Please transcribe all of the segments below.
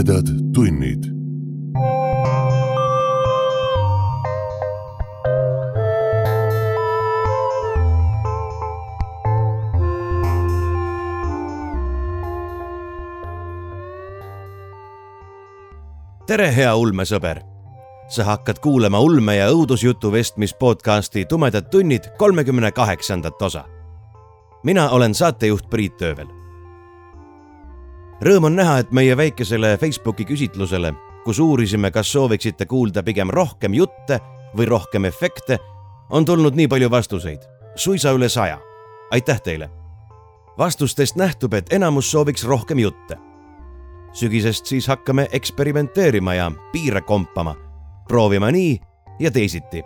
tumedad tunnid. tere, hea ulmesõber. sa hakkad kuulama ulme ja õudusjutu vestmis podcasti Tumedad tunnid kolmekümne kaheksandat osa. mina olen saatejuht Priit Öövel rõõm on näha, et meie väikesele Facebooki küsitlusele, kus uurisime, kas sooviksite kuulda pigem rohkem jutte või rohkem efekte, on tulnud nii palju vastuseid, suisa üle saja. aitäh teile! vastustest nähtub, et enamus sooviks rohkem jutte. sügisest siis hakkame eksperimenteerima ja piire kompama, proovima nii ja teisiti.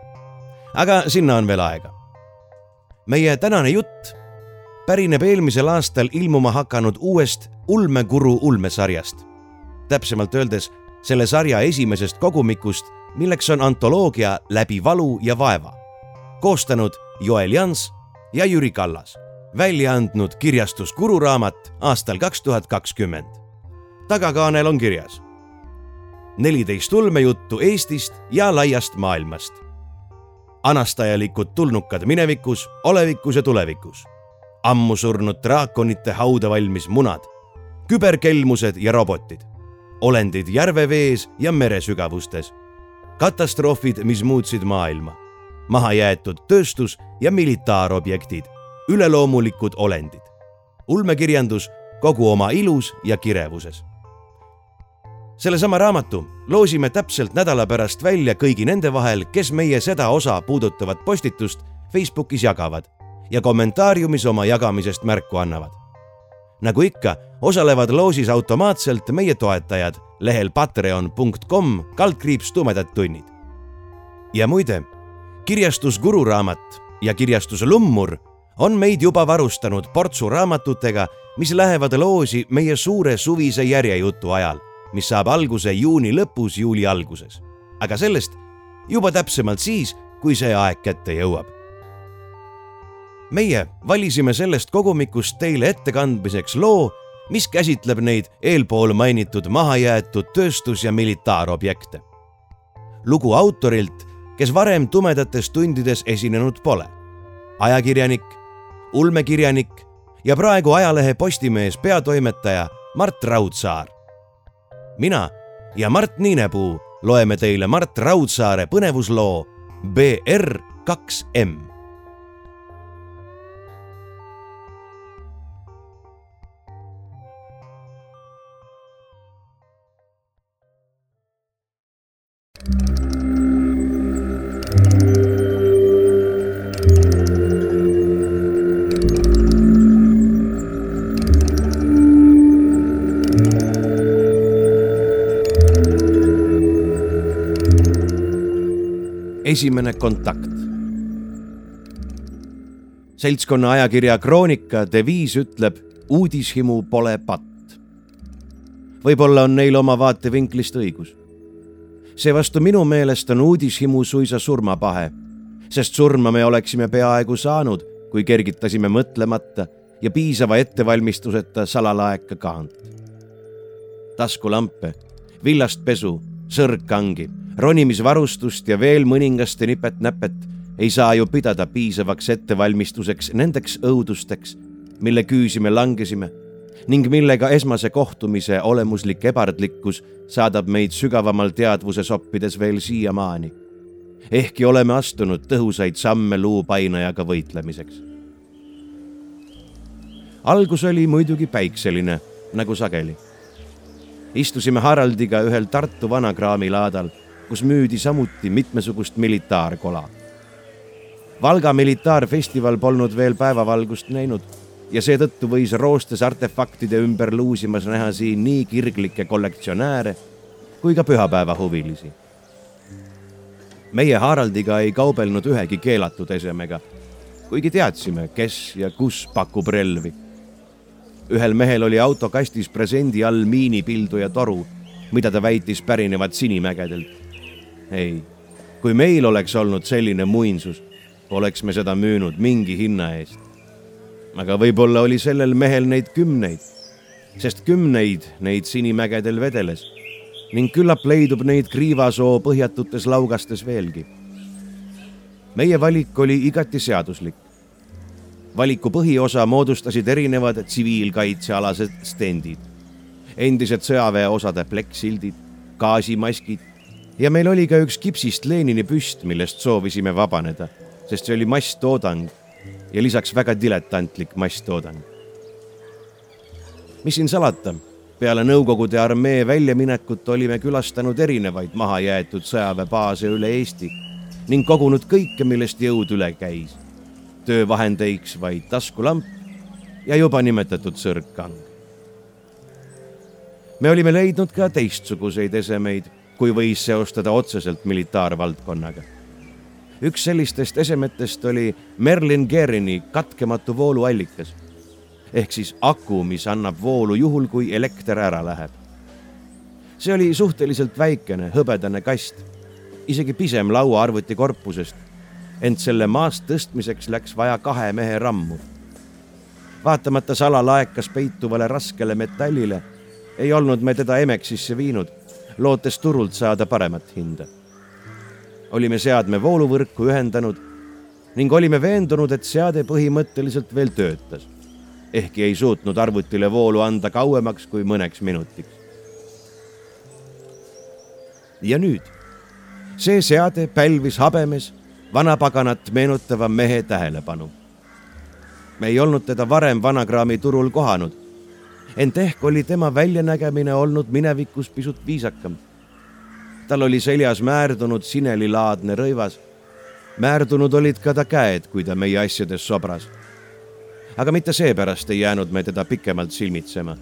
aga sinna on veel aega. meie tänane jutt pärineb eelmisel aastal ilmuma hakanud uuest ulmekuru ulmesarjast. täpsemalt öeldes selle sarja esimesest kogumikust, milleks on antoloogia Läbi valu ja vaeva. koostanud Joel Jans ja Jüri Kallas, välja andnud kirjastus Kuru raamat aastal kaks tuhat kakskümmend. tagakaanel on kirjas neliteist ulmejuttu Eestist ja laiast maailmast. anastajalikud tulnukad minevikus, olevikus ja tulevikus ammu surnud draakonite hauda valmis munad, küberkelmused ja robotid, olendid järvevees ja meresügavustes, katastroofid, mis muutsid maailma, mahajäetud tööstus ja militaarobjektid, üleloomulikud olendid, ulmekirjandus kogu oma ilus ja kirevuses. sellesama raamatu loosime täpselt nädala pärast välja kõigi nende vahel, kes meie seda osa puudutavat postitust Facebookis jagavad ja kommentaariumis oma jagamisest märku annavad. nagu ikka, osalevad loosis automaatselt meie toetajad lehel patreon.com kaldkriips tumedad tunnid. ja muide, kirjastus Guru raamat ja kirjastus Lummur on meid juba varustanud portsu raamatutega, mis lähevad loosi meie suure suvise järjejutu ajal, mis saab alguse juuni lõpus, juuli alguses. aga sellest juba täpsemalt siis, kui see aeg kätte jõuab meie valisime sellest kogumikust teile ettekandmiseks loo, mis käsitleb neid eelpool mainitud mahajäetud tööstus- ja militaarobjekte. lugu autorilt, kes varem tumedates tundides esinenud pole. ajakirjanik, ulmekirjanik ja praegu ajalehe Postimees peatoimetaja Mart Raudsaar. mina ja Mart Niinepuu loeme teile Mart Raudsaare põnevusloo BR kaks M esimene kontakt. seltskonna ajakirja Kroonika deviis ütleb uudishimu pole patt. võib-olla on neil oma vaatevinklist õigus. Seevastu minu meelest on uudishimu suisa surmapahe, sest surma me oleksime peaaegu saanud, kui kergitasime mõtlemata ja piisava ettevalmistuseta salalaeka kaant. taskulampe, villast pesu, sõrgkangi ronimisvarustust ja veel mõningaste nipet-näpet ei saa ju pidada piisavaks ettevalmistuseks nendeks õudusteks, mille küüsi me langesime ning millega esmase kohtumise olemuslik ebardlikkus saadab meid sügavamal teadvuses oppides veel siiamaani. ehkki oleme astunud tõhusaid samme luupainajaga võitlemiseks. algus oli muidugi päikseline, nagu sageli. istusime Haraldiga ühel Tartu vanakraamilaadal kus müüdi samuti mitmesugust militaarkola. Valga militaarfestival polnud veel päevavalgust näinud ja seetõttu võis roostes artefaktide ümber luusimas näha siin nii kirglikke kollektsionääre kui ka pühapäevahuvilisi. meie Haraldiga ei kaubelnud ühegi keelatud esemega, kuigi teadsime, kes ja kus pakub relvi. ühel mehel oli autokastis presendi all miinipilduja toru, mida ta väitis pärinevat Sinimägedelt ei, kui meil oleks olnud selline muinsus, oleks me seda müünud mingi hinna eest. Aga võib-olla oli sellel mehel neid kümneid, sest kümneid neid sinimägedel vedeles ning küllap leidub neid Kriivasoo põhjatutes laugastes veelgi. meie valik oli igati seaduslik. valiku põhiosa moodustasid erinevad tsiviilkaitsealased stendid, endised sõjaväeosade plekksildid, gaasimaskid ja meil oli ka üks kipsist Lenini püst, millest soovisime vabaneda, sest see oli masstoodang ja lisaks väga diletantlik masstoodang. mis siin salata peale Nõukogude armee väljaminekut olime külastanud erinevaid mahajäetud sõjaväebaase üle Eesti ning kogunud kõike, millest jõud üle käis. töövahendeiks vaid taskulamp ja juba nimetatud sõrgkang. me olime leidnud ka teistsuguseid esemeid, kui võis seostada otseselt militaarvaldkonnaga. Üks sellistest esemetest oli Merlin Gerini katkematu vooluallikas ehk siis aku, mis annab voolu juhul, kui elekter ära läheb. see oli suhteliselt väikene hõbedane kast, isegi pisem lauaarvuti korpusest, ent selle maast tõstmiseks läks vaja kahe mehe rammu. vaatamata salalaekas peituvale raskele metallile, ei olnud me teda Emexisse viinud, lootes turult saada paremat hinda. Olime seadme vooluvõrku ühendanud ning olime veendunud, et seade põhimõtteliselt veel töötas ehkki ei suutnud arvutile voolu anda kauemaks kui mõneks minutiks. ja nüüd, see seade pälvis habemes vanapaganat meenutava mehe tähelepanu. me ei olnud teda varem vanakraami turul kohanud, ent ehk oli tema väljanägemine olnud minevikus pisut viisakam. Tal oli seljas määrdunud sinelilaadne rõivas. määrdunud olid ka ta käed, kui ta meie asjades sobras aga mitte seepärast ei jäänud me teda pikemalt silmitsema.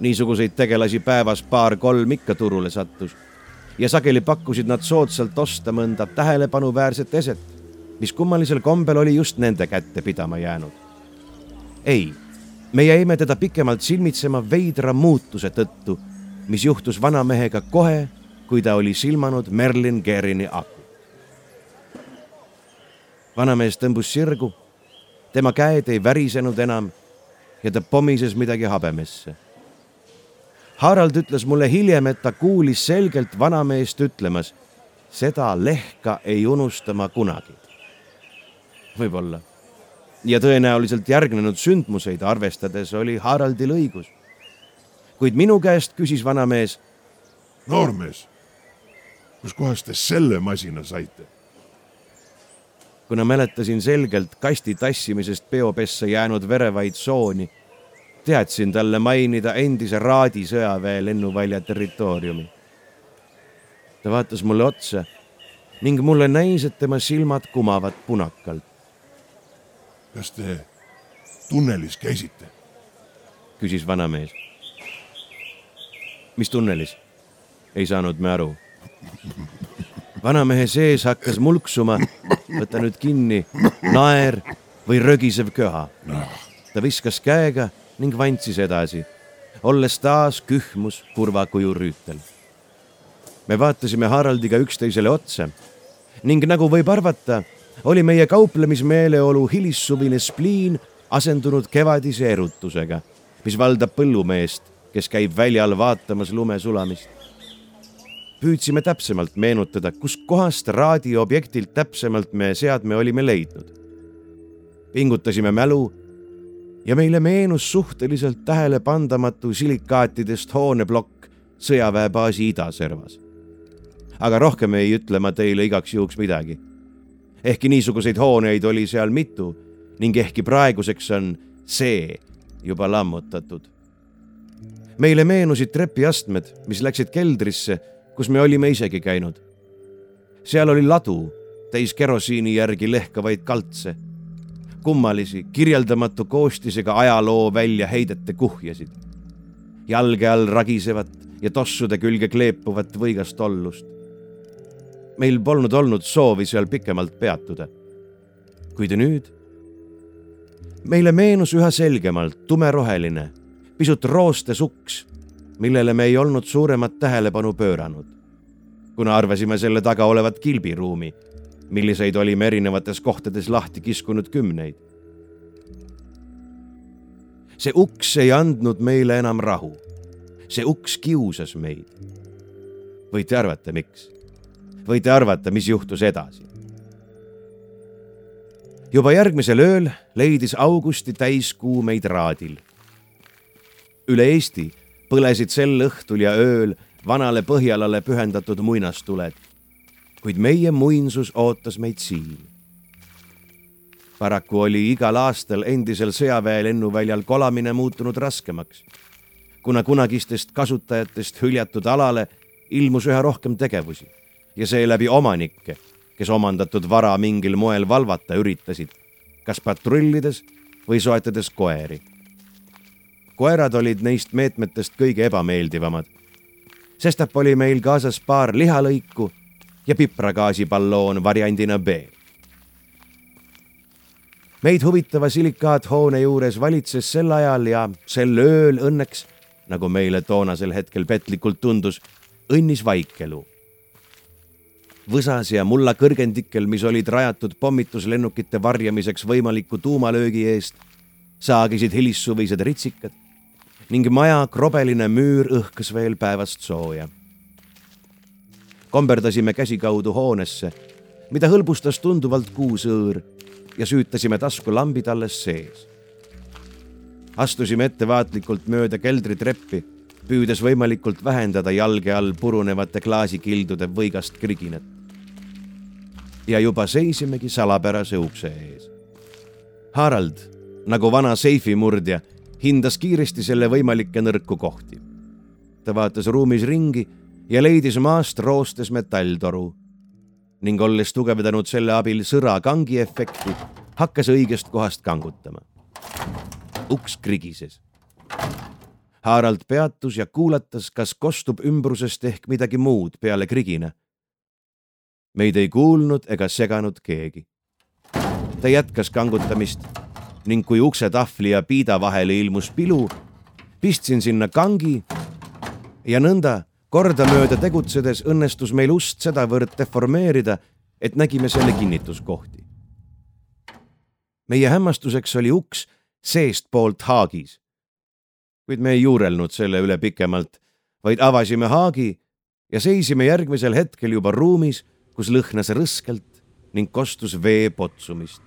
niisuguseid tegelasi päevas paar-kolm ikka turule sattus ja sageli pakkusid nad soodsalt osta mõnda tähelepanuväärset eset, mis kummalisel kombel oli just nende kätte pidama jäänud. ei, me jäime teda pikemalt silmitsema veidra muutuse tõttu, mis juhtus vanamehega kohe, kui ta oli silmanud Merlin Gerini aku. vanamees tõmbus sirgu tema käed ei värisenud enam ja ta pomises midagi habemesse. Harald ütles mulle hiljem, et ta kuulis selgelt vanameest ütlemas, seda lehka ei unusta ma kunagi. võib-olla. ja tõenäoliselt järgnenud sündmuseid arvestades oli Haraldil õigus. kuid minu käest küsis vanamees. noormees, kuskohast te selle masina saite? kuna mäletasin selgelt kasti tassimisest peopessa jäänud verevaid sooni, teadsin talle mainida endise Raadi sõjaväe lennuvälja territooriumi. ta vaatas mulle otsa ning mulle näis, et tema silmad kumavad punakalt. kas te tunnelis käisite? küsis vanamees. mis tunnelis? ei saanud me aru vanamehe sees hakkas mulksuma, võta nüüd kinni, naer või rögisev köha. ta viskas käega ning vantsis edasi, olles taas kühmus kurva kuju rüütel. me vaatasime Haraldiga üksteisele otsa ning nagu võib arvata, oli meie kauplemismeeleolu hilissuvine spliin asendunud kevadise erutusega, mis valdab põllumeest, kes käib väljal vaatamas lume sulamist püüdsime täpsemalt meenutada, kuskohast raadioobjektilt täpsemalt me seadme olime leidnud. pingutasime mälu ja meile meenus suhteliselt tähelepandamatu silikaatidest hooneplokk sõjaväebaasi idaservas. aga rohkem ei ütle ma teile igaks juhuks midagi. ehkki niisuguseid hooneid oli seal mitu ning ehkki praeguseks on see juba lammutatud. meile meenusid trepiastmed, mis läksid keldrisse kus me olime isegi käinud. seal oli ladu täis kerosiini järgi lehkavaid kaltse, kummalisi, kirjeldamatu koostisega ajaloo väljaheidete kuhjasid, jalge all ragisevat ja tossude külge kleepuvat võigast ollust. meil polnud olnud soovi seal pikemalt peatuda. kuid nüüd meile meenus üha selgemalt tumeroheline, pisut roostes uks millele me ei olnud suuremat tähelepanu pööranud, kuna arvasime selle taga olevat kilbiruumi, milliseid olime erinevates kohtades lahti kiskunud kümneid. see uks ei andnud meile enam rahu. see uks kiusas meid. võite arvata, miks. võite arvata, mis juhtus edasi. juba järgmisel ööl leidis Augusti täiskuu meid raadil. üle Eesti põlesid sel õhtul ja ööl vanale Põhjalale pühendatud muinastuled. kuid meie muinsus ootas meid siin. paraku oli igal aastal endisel sõjaväe lennuväljal kolamine muutunud raskemaks, kuna kunagistest kasutajatest hüljatud alale ilmus üha rohkem tegevusi ja seeläbi omanikke, kes omandatud vara mingil moel valvata üritasid, kas patrullides või soetades koeri. Koerad olid neist meetmetest kõige ebameeldivamad, sestap oli meil kaasas paar lihalõiku ja pipragaasiballoon variandina B. meid huvitava silikaathoone juures valitses sel ajal ja sel ööl õnneks, nagu meile toonasel hetkel petlikult tundus, õnnis vaikelu. võsas ja mulla kõrgendikel, mis olid rajatud pommituslennukite varjamiseks võimaliku tuumalöögi eest, saagisid hilissuvised ritsikad ning maja krobeline müür õhkas veel päevast sooja. komberdasime käsikaudu hoonesse, mida hõlbustas tunduvalt kuusõõr ja süütasime taskulambid alles sees. astusime ettevaatlikult mööda keldritreppi püüdes võimalikult vähendada jalge all purunevate klaasikildude võigast kriginat. ja juba seisimegi salapärase ukse ees. Harald, nagu vana seifimurdja, hindas kiiresti selle võimalikke nõrku kohti. ta vaatas ruumis ringi ja leidis maast roostes metalltoru ning olles tugevdanud selle abil sõra kangi efekti, hakkas õigest kohast kangutama. uks krigises Harald peatus ja kuulatas, kas kostub ümbrusest ehk midagi muud peale krigina. meid ei kuulnud ega seganud keegi. ta jätkas kangutamist ning kui uksetahvli ja piida vahele ilmus pilu, pistsin sinna kangi ja nõnda kordamööda tegutsedes õnnestus meil ust sedavõrd deformeerida, et nägime selle kinnituskohti. meie hämmastuseks oli uks seestpoolt haagis kuid me ei juurelnud selle üle pikemalt, vaid avasime haagi ja seisime järgmisel hetkel juba ruumis, kus lõhnas rõskelt ning kostus vee potsumist.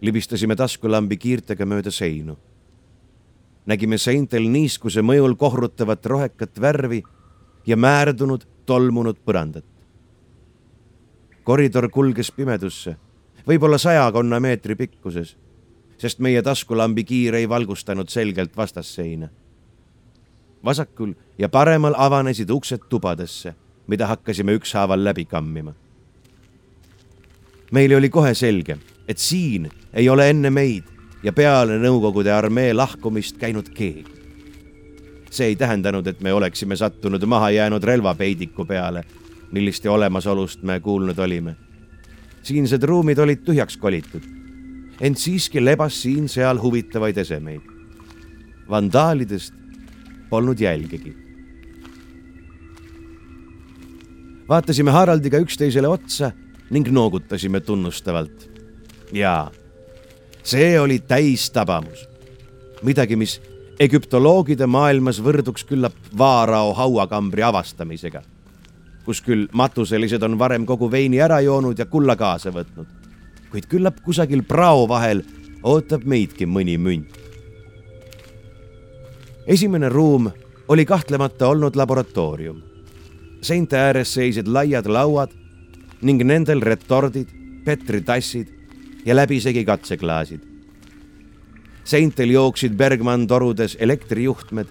Libistasime taskulambi kiirtega mööda seinu. nägime seintel niiskuse mõjul kohrutavat rohekat värvi ja määrdunud, tolmunud põrandat. koridor kulges pimedusse, võib-olla sajakonna meetri pikkuses sest meie taskulambi kiir ei valgustanud selgelt vastasseina. vasakul ja paremal avanesid uksed tubadesse, mida hakkasime ükshaaval läbi kammima. Meile oli kohe selge, et siin ei ole enne meid ja peale Nõukogude armee lahkumist käinud keegi. see ei tähendanud, et me oleksime sattunud mahajäänud relvapeidiku peale, milliste olemasolust me kuulnud olime. siinsed ruumid olid tühjaks kolitud ent siiski lebas siin-seal huvitavaid esemeid. vandaalidest polnud jälgegi. vaatasime Haraldiga üksteisele otsa ning noogutasime tunnustavalt. jaa, see oli täistabamus. midagi, mis egüptoloogide maailmas võrduks küllap Vaarao hauakambri avastamisega, kus küll matuselised on varem kogu veini ära joonud ja kulla kaasa võtnud kuid küllap kusagil prao vahel ootab meidki mõni münt. esimene ruum oli kahtlemata olnud laboratoorium. seinte ääres seisid laiad lauad ning nendel retordid, petritassid ja läbisegi katseklaasid. seintel jooksid Bergmann torudes elektrijuhtmed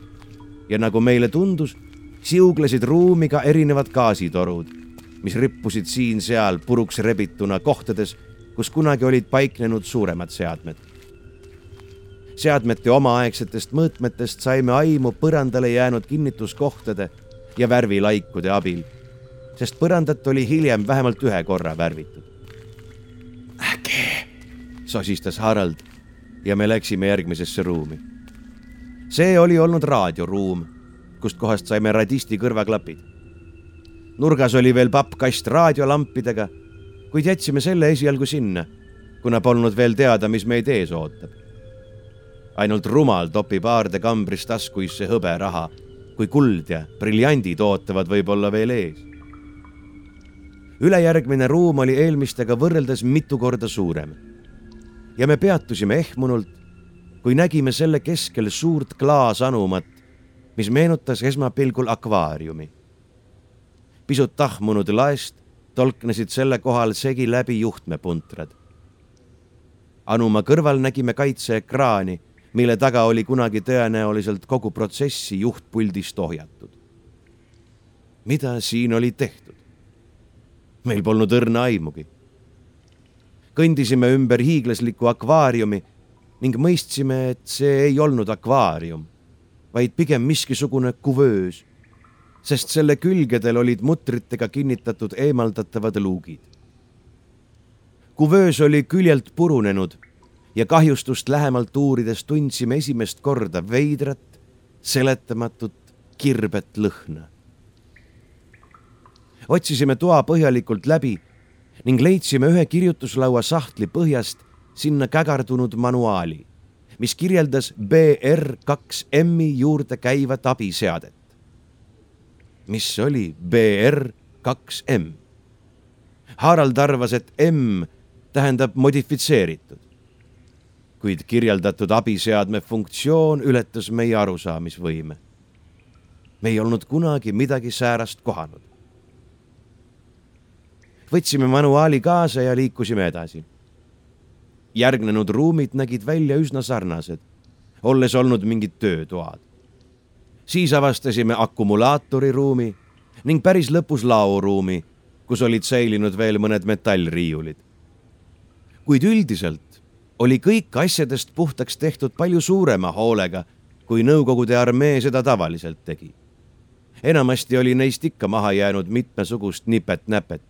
ja nagu meile tundus, siuglesid ruumi ka erinevad gaasitorud, mis rippusid siin-seal puruks rebituna kohtades kus kunagi olid paiknenud suuremad seadmed. seadmete omaaegsetest mõõtmetest saime aimu põrandale jäänud kinnituskohtade ja värvilaikude abil, sest põrandat oli hiljem vähemalt ühe korra värvitud. äge, sosistas Harald ja me läksime järgmisesse ruumi. see oli olnud raadioruum, kust kohast saime radisti kõrvaklapid. nurgas oli veel pappkast raadiolampidega kuid jätsime selle esialgu sinna, kuna polnud veel teada, mis meid ees ootab. ainult rumal topib aarde kambris taskuisse hõberaha kui kuld ja briljandid ootavad võib-olla veel ees. Ülejärgmine ruum oli eelmistega võrreldes mitu korda suurem. ja me peatusime ehmunult, kui nägime selle keskel suurt klaasanumat, mis meenutas esmapilgul akvaariumi. pisut tahmunud laest tolknesid selle kohal segi läbi juhtmepuntrad. anuma kõrval nägime kaitseekraani mille taga oli kunagi tõenäoliselt kogu protsessi juhtpuldist ohjatud. mida siin oli tehtud? Meil polnud õrna aimugi. kõndisime ümber hiiglasliku akvaariumi ning mõistsime, et see ei olnud akvaarium, vaid pigem miskisugune kuvöös, sest selle külgedel olid mutritega kinnitatud eemaldatavad luugid. kuvöös oli küljelt purunenud ja kahjustust lähemalt uurides tundsime esimest korda veidrat, seletamatut, kirbet lõhna. Otsisime toa põhjalikult läbi ning leidsime ühe kirjutuslaua sahtli põhjast sinna kägardunud manuaali, mis kirjeldas BR kaks M-i juurde käivat abiseadet. mis oli BR kaks M? Harald arvas, et M tähendab modifitseeritud kuid kirjeldatud abiseadme funktsioon ületas meie arusaamisvõime. me ei olnud kunagi midagi säärast kohanud. Võtsime manuaali kaasa ja liikusime edasi. järgnenud ruumid nägid välja üsna sarnased, olles olnud mingid töötoad. siis avastasime akumulaatoriruumi ning päris lõpus laoruumi, kus olid säilinud veel mõned metallriiulid. kuid üldiselt oli kõik asjadest puhtaks tehtud palju suurema hoolega, kui Nõukogude armee seda tavaliselt tegi. enamasti oli neist ikka maha jäänud mitmesugust nipet-näpet.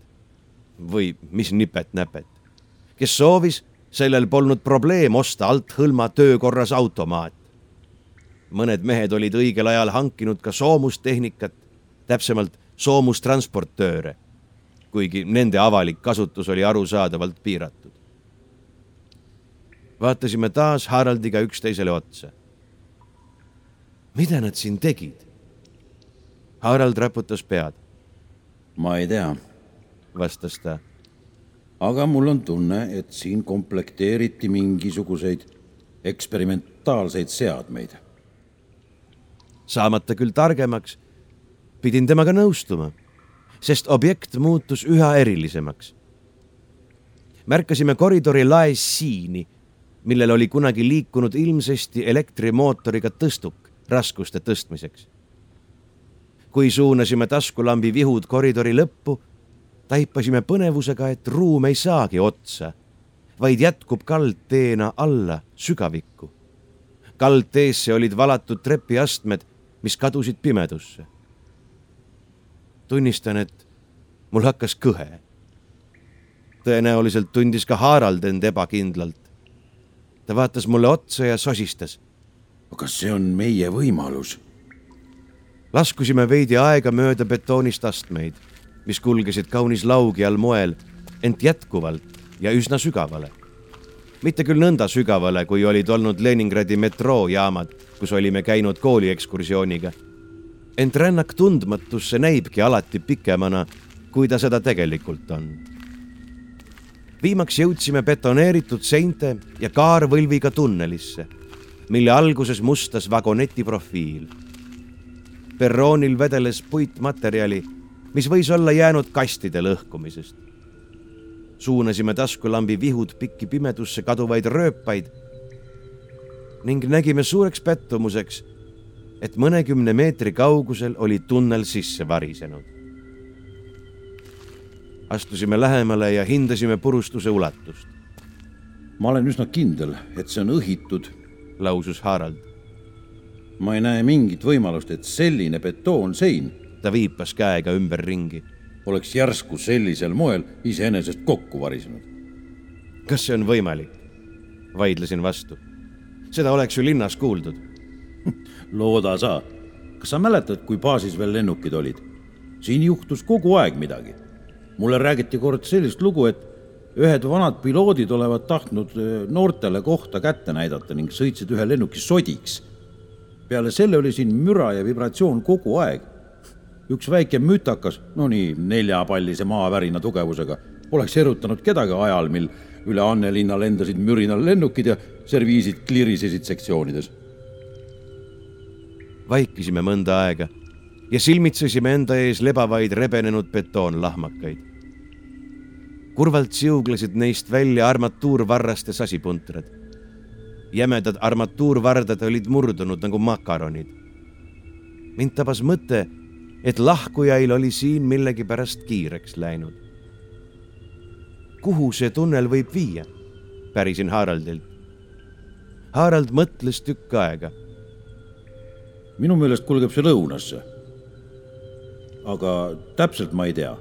Või mis nipet-näpet? kes soovis, sellel polnud probleem osta althõlma töökorras automaat. mõned mehed olid õigel ajal hankinud ka soomustehnikat, täpsemalt soomustransportööre, kuigi nende avalik kasutus oli arusaadavalt piiratud vaatasime taas Haraldiga üksteisele otsa. mida nad siin tegid? Harald raputas pead. ma ei tea, vastas ta. aga mul on tunne, et siin komplekteeriti mingisuguseid eksperimentaalseid seadmeid. saamata küll targemaks, pidin temaga nõustuma, sest objekt muutus üha erilisemaks. märkasime koridori laes siini millel oli kunagi liikunud ilmsesti elektrimootoriga tõstuk raskuste tõstmiseks. kui suunasime taskulambi vihud koridori lõppu, taipasime põnevusega, et ruum ei saagi otsa, vaid jätkub kaldteena alla sügavikku. kaldteesse olid valatud trepiastmed, mis kadusid pimedusse. tunnistan, et mul hakkas kõhe. tõenäoliselt tundis ka Harald end ebakindlalt ta vaatas mulle otsa ja sosistas. kas see on meie võimalus? laskusime veidi aegamööda betoonist astmeid, mis kulgesid kaunis laugjal moel, ent jätkuvalt ja üsna sügavale. mitte küll nõnda sügavale, kui olid olnud Leningradi metroojaamad, kus olime käinud kooliekskursiooniga. ent rännak tundmatusse näibki alati pikemana, kui ta seda tegelikult on viimaks jõudsime betoneeritud seinte ja kaarvõlviga tunnelisse, mille alguses mustas vagoneti profiil. perroonil vedeles puitmaterjali, mis võis olla jäänud kastide lõhkumisest. suunasime taskulambi vihud pikki pimedusse kaduvaid rööpaid ning nägime suureks pettumuseks, et mõnekümne meetri kaugusel oli tunnel sisse varisenud astusime lähemale ja hindasime purustuse ulatust. ma olen üsna kindel, et see on õhitud, lausus Harald. ma ei näe mingit võimalust, et selline betoonsein, ta viipas käega ümberringi, oleks järsku sellisel moel iseenesest kokku varisenud. kas see on võimalik? vaidlesin vastu. seda oleks ju linnas kuuldud looda sa. kas sa mäletad, kui baasis veel lennukid olid? siin juhtus kogu aeg midagi mulle räägiti kord sellist lugu, et ühed vanad piloodid olevat tahtnud noortele kohta kätte näidata ning sõitsid ühe lennuki sodiks. peale selle oli siin müra ja vibratsioon kogu aeg. Üks väike mütakas, no nii neljapallise maavärina tugevusega, oleks erutanud kedagi ajal, mil üle Annelinna lendasid mürinal lennukid ja serviisid klirisesid sektsioonides. vaikisime mõnda aega ja silmitsesime enda ees lebavaid rebenenud betoonlahmakaid. kurvalt siuglesid neist välja armatuurvarraste sasipuntrad. jämedad armatuurvardad olid murdunud nagu makaronid. mind tabas mõte, et lahkujail oli siin millegipärast kiireks läinud. kuhu see tunnel võib viia? pärisin Haraldilt. Harald mõtles tükk aega. minu meelest kulgeb see lõunasse aga täpselt ma ei tea.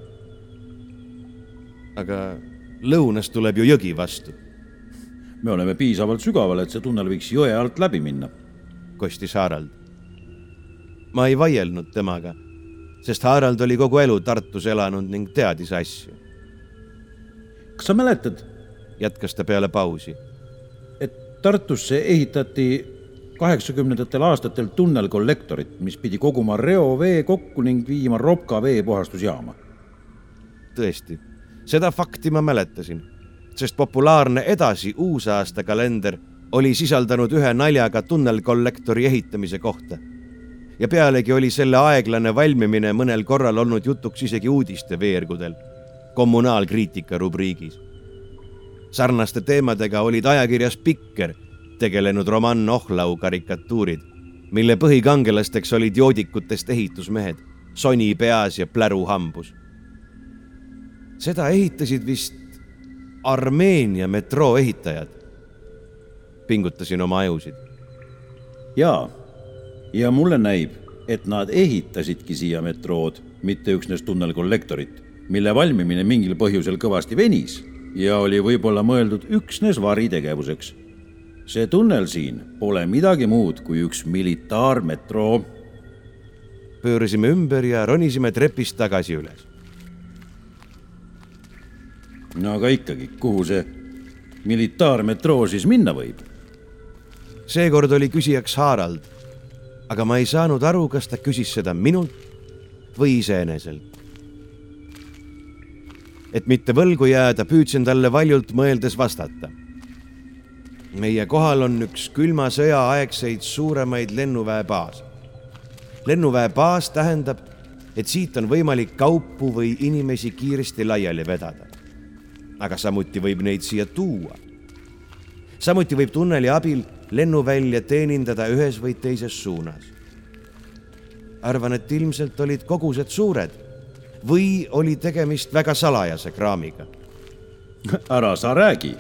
aga lõunas tuleb ju jõgi vastu. me oleme piisavalt sügaval, et see tunnel võiks jõe alt läbi minna. kostis Harald. ma ei vaielnud temaga, sest Harald oli kogu elu Tartus elanud ning teadis asju. kas sa mäletad? jätkas ta peale pausi. et Tartusse ehitati kaheksakümnendatel aastatel tunnelkollektorit, mis pidi koguma reovee kokku ning viima Ropka veepuhastusjaama. tõesti, seda fakti ma mäletasin, sest populaarne Edasi uusaastakalender oli sisaldanud ühe naljaga tunnelkollektori ehitamise kohta. Ja pealegi oli selle aeglane valmimine mõnel korral olnud jutuks isegi uudisteveergudel, kommunaalkriitika rubriigis. sarnaste teemadega olid ajakirjas Pikker tegelenud Roman Ohlau karikatuurid, mille põhikangelasteks olid joodikutest ehitusmehed, soni peas ja pläru hambus. seda ehitasid vist Armeenia metroo ehitajad. pingutasin oma ajusid. jaa, ja mulle näib, et nad ehitasidki siia metrood, mitte üksnes tunnelkollektorit, mille valmimine mingil põhjusel kõvasti venis ja oli võib-olla mõeldud üksnes varitegevuseks see tunnel siin pole midagi muud kui üks militaarmetroo. pöörasime ümber ja ronisime trepist tagasi üles. no aga ikkagi, kuhu see militaarmetroo siis minna võib? seekord oli küsijaks Harald, aga ma ei saanud aru, kas ta küsis seda minult või iseeneselt. et mitte võlgu jääda, püüdsin talle valjult mõeldes vastata meie kohal on üks külma sõja aegseid suuremaid lennuväebaase. lennuväebaas tähendab, et siit on võimalik kaupu või inimesi kiiresti laiali vedada. aga samuti võib neid siia tuua. samuti võib tunneli abil lennuvälja teenindada ühes või teises suunas. arvan, et ilmselt olid kogused suured või oli tegemist väga salajase kraamiga. ära sa räägi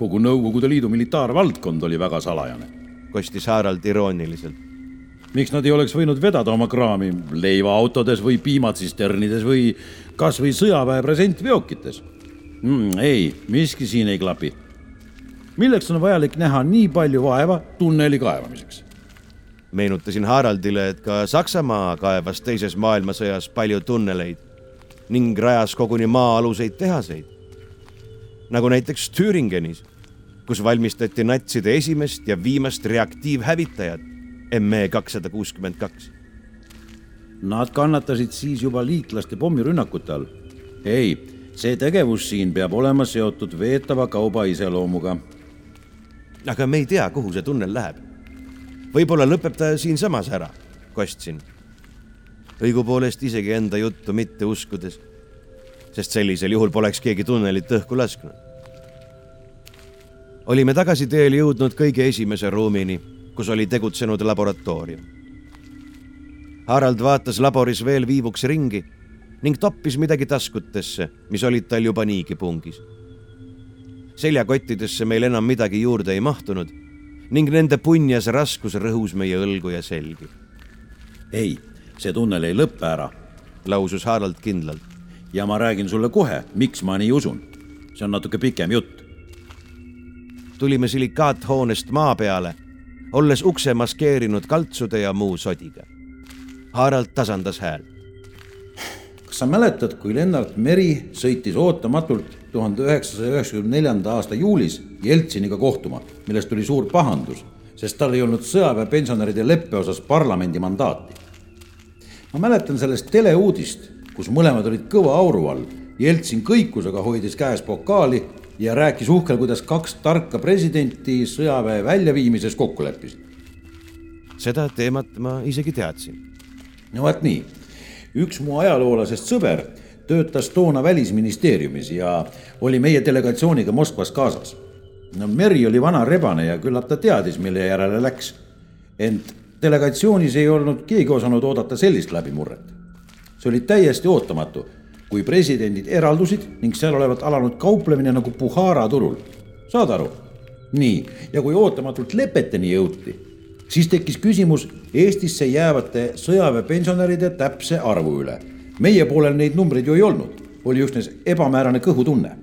kogu Nõukogude Liidu militaarvaldkond oli väga salajane. kostis Harald irooniliselt. miks nad ei oleks võinud vedada oma kraami leivaautodes või piimatsisternides või kasvõi sõjaväe presentveokites mm,? ei, miski siin ei klapi. Milleks on vajalik näha nii palju vaeva tunneli kaevamiseks? meenutasin Haraldile, et ka Saksamaa kaevas teises maailmasõjas palju tunneleid ning rajas koguni maa-aluseid tehaseid nagu näiteks Thüringenis, kus valmistati natside esimest ja viimast reaktiivhävitajat ME kakssada kuuskümmend kaks. Nad kannatasid siis juba liitlaste pommirünnakute all. ei, see tegevus siin peab olema seotud veetava kauba iseloomuga. Aga me ei tea, kuhu see tunnel läheb. võib-olla lõpeb ta siinsamas ära, kostsin. õigupoolest isegi enda juttu mitte uskudes sest sellisel juhul poleks keegi tunnelit õhku lasknud. olime tagasiteel jõudnud kõige esimese ruumini, kus oli tegutsenud laboratoorium. Harald vaatas laboris veel viivuks ringi ning toppis midagi taskutesse, mis olid tal juba niigi pungis. Seljakottidesse meil enam midagi juurde ei mahtunud ning nende punjas raskus rõhus meie õlgu ja selgi. ei, see tunnel ei lõppe ära, lausus Harald kindlalt ja ma räägin sulle kohe, miks ma nii usun. see on natuke pikem jutt. tulime silikaathoonest maa peale, olles ukse maskeerinud kaltsude ja muu sodiga. Harald tasandas häält. Kas sa mäletad, kui Lennart Meri sõitis ootamatult tuhande üheksasaja üheksakümne neljanda aasta juulis Jeltsiniga kohtuma, millest tuli suur pahandus, sest tal ei olnud sõjaväepensionäride leppe osas parlamendi mandaati. ma mäletan sellest teleuudist, kus mõlemad olid kõva auru all. Jeltsin kõikusega hoidis käes pokaali ja rääkis uhkel, kuidas kaks tarka presidenti sõjaväe väljaviimises kokku leppisid. seda teemat ma isegi teadsin. no vot nii, üks mu ajaloolasest sõber töötas toona välisministeeriumis ja oli meie delegatsiooniga Moskvas kaasas. no Meri oli vana rebane ja küllap ta teadis, mille järele läks. ent delegatsioonis ei olnud keegi osanud oodata sellist läbimurret. see oli täiesti ootamatu kui presidendid eraldusid ning seal olevat alanud kauplemine nagu Puhara turul. saad aru? nii, ja kui ootamatult lepeteni jõuti, siis tekkis küsimus Eestisse jäävate sõjaväepensionäride täpse arvu üle. meie poolel neid numbreid ju ei olnud, oli üksnes ebamäärane kõhutunne.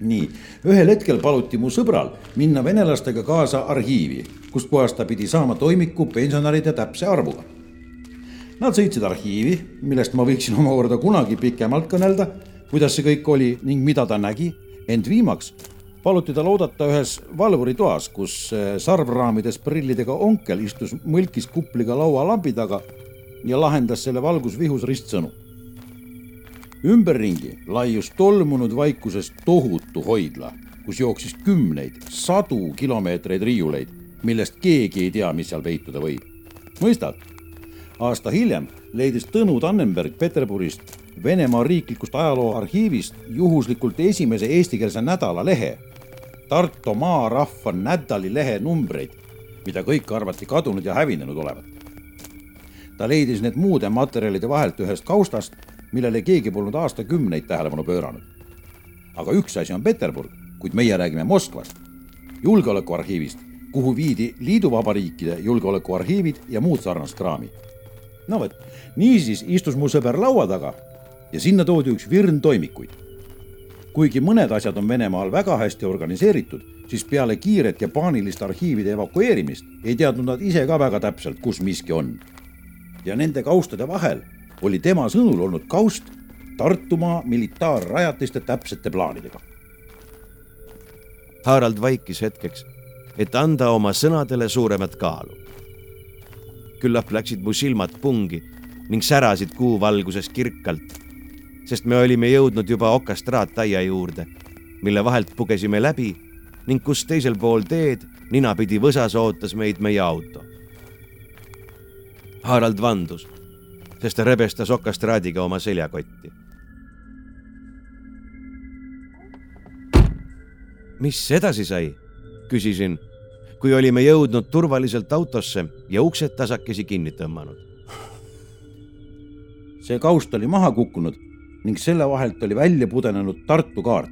nii, ühel hetkel paluti mu sõbral minna venelastega kaasa arhiivi, kustkohast ta pidi saama toimiku pensionäride täpse arvuga Nad sõitsid arhiivi, millest ma võiksin omakorda kunagi pikemalt kõnelda, kuidas see kõik oli ning mida ta nägi, ent viimaks paluti tal oodata ühes valvuritoas, kus eh, sarvraamides prillidega onkel istus mõlkis kupliga laualambi taga ja lahendas selle valgusvihus ristsõnu. ümberringi laius tolmunud vaikuses tohutu hoidla, kus jooksis kümneid, sadu kilomeetreid riiuleid, millest keegi ei tea, mis seal peituda võib. mõistad? aasta hiljem leidis Tõnu Tannenberg Peterburist Venemaa riiklikust ajalooarhiivist juhuslikult esimese eestikeelse nädalalehe, Tartu Maarahva nädali lehe numbreid, mida kõik arvati kadunud ja hävinenud olevat. ta leidis need muude materjalide vahelt ühest kaustast, millele keegi polnud aastakümneid tähelepanu pööranud. aga üks asi on Peterburg, kuid meie räägime Moskvast, julgeolekuarhiivist, kuhu viidi liiduvabariikide julgeolekuarhiivid ja muud sarnast kraami no vot, niisiis istus mu sõber laua taga ja sinna toodi üks virn toimikuid. Kuigi mõned asjad on Venemaal väga hästi organiseeritud, siis peale kiiret ja paanilist arhiivide evakueerimist ei teadnud nad ise ka väga täpselt, kus miski on. ja nende kaustade vahel oli tema sõnul olnud kaust Tartumaa militaarrajatiste täpsete plaanidega. Harald vaikis hetkeks, et anda oma sõnadele suuremat kaalu küllap läksid mu silmad pungi ning särasid kuu valguses kirkalt, sest me olime jõudnud juba okastraattaia juurde, mille vahelt pugesime läbi ning kus teisel pool teed ninapidi võsas ootas meid meie auto. Harald vandus, sest ta rebestas okastraadiga oma seljakotti. mis edasi sai? küsisin kui olime jõudnud turvaliselt autosse ja uksed tasakesi kinni tõmmanud. see kaust oli maha kukkunud ning selle vahelt oli välja pudenenud Tartu kaart.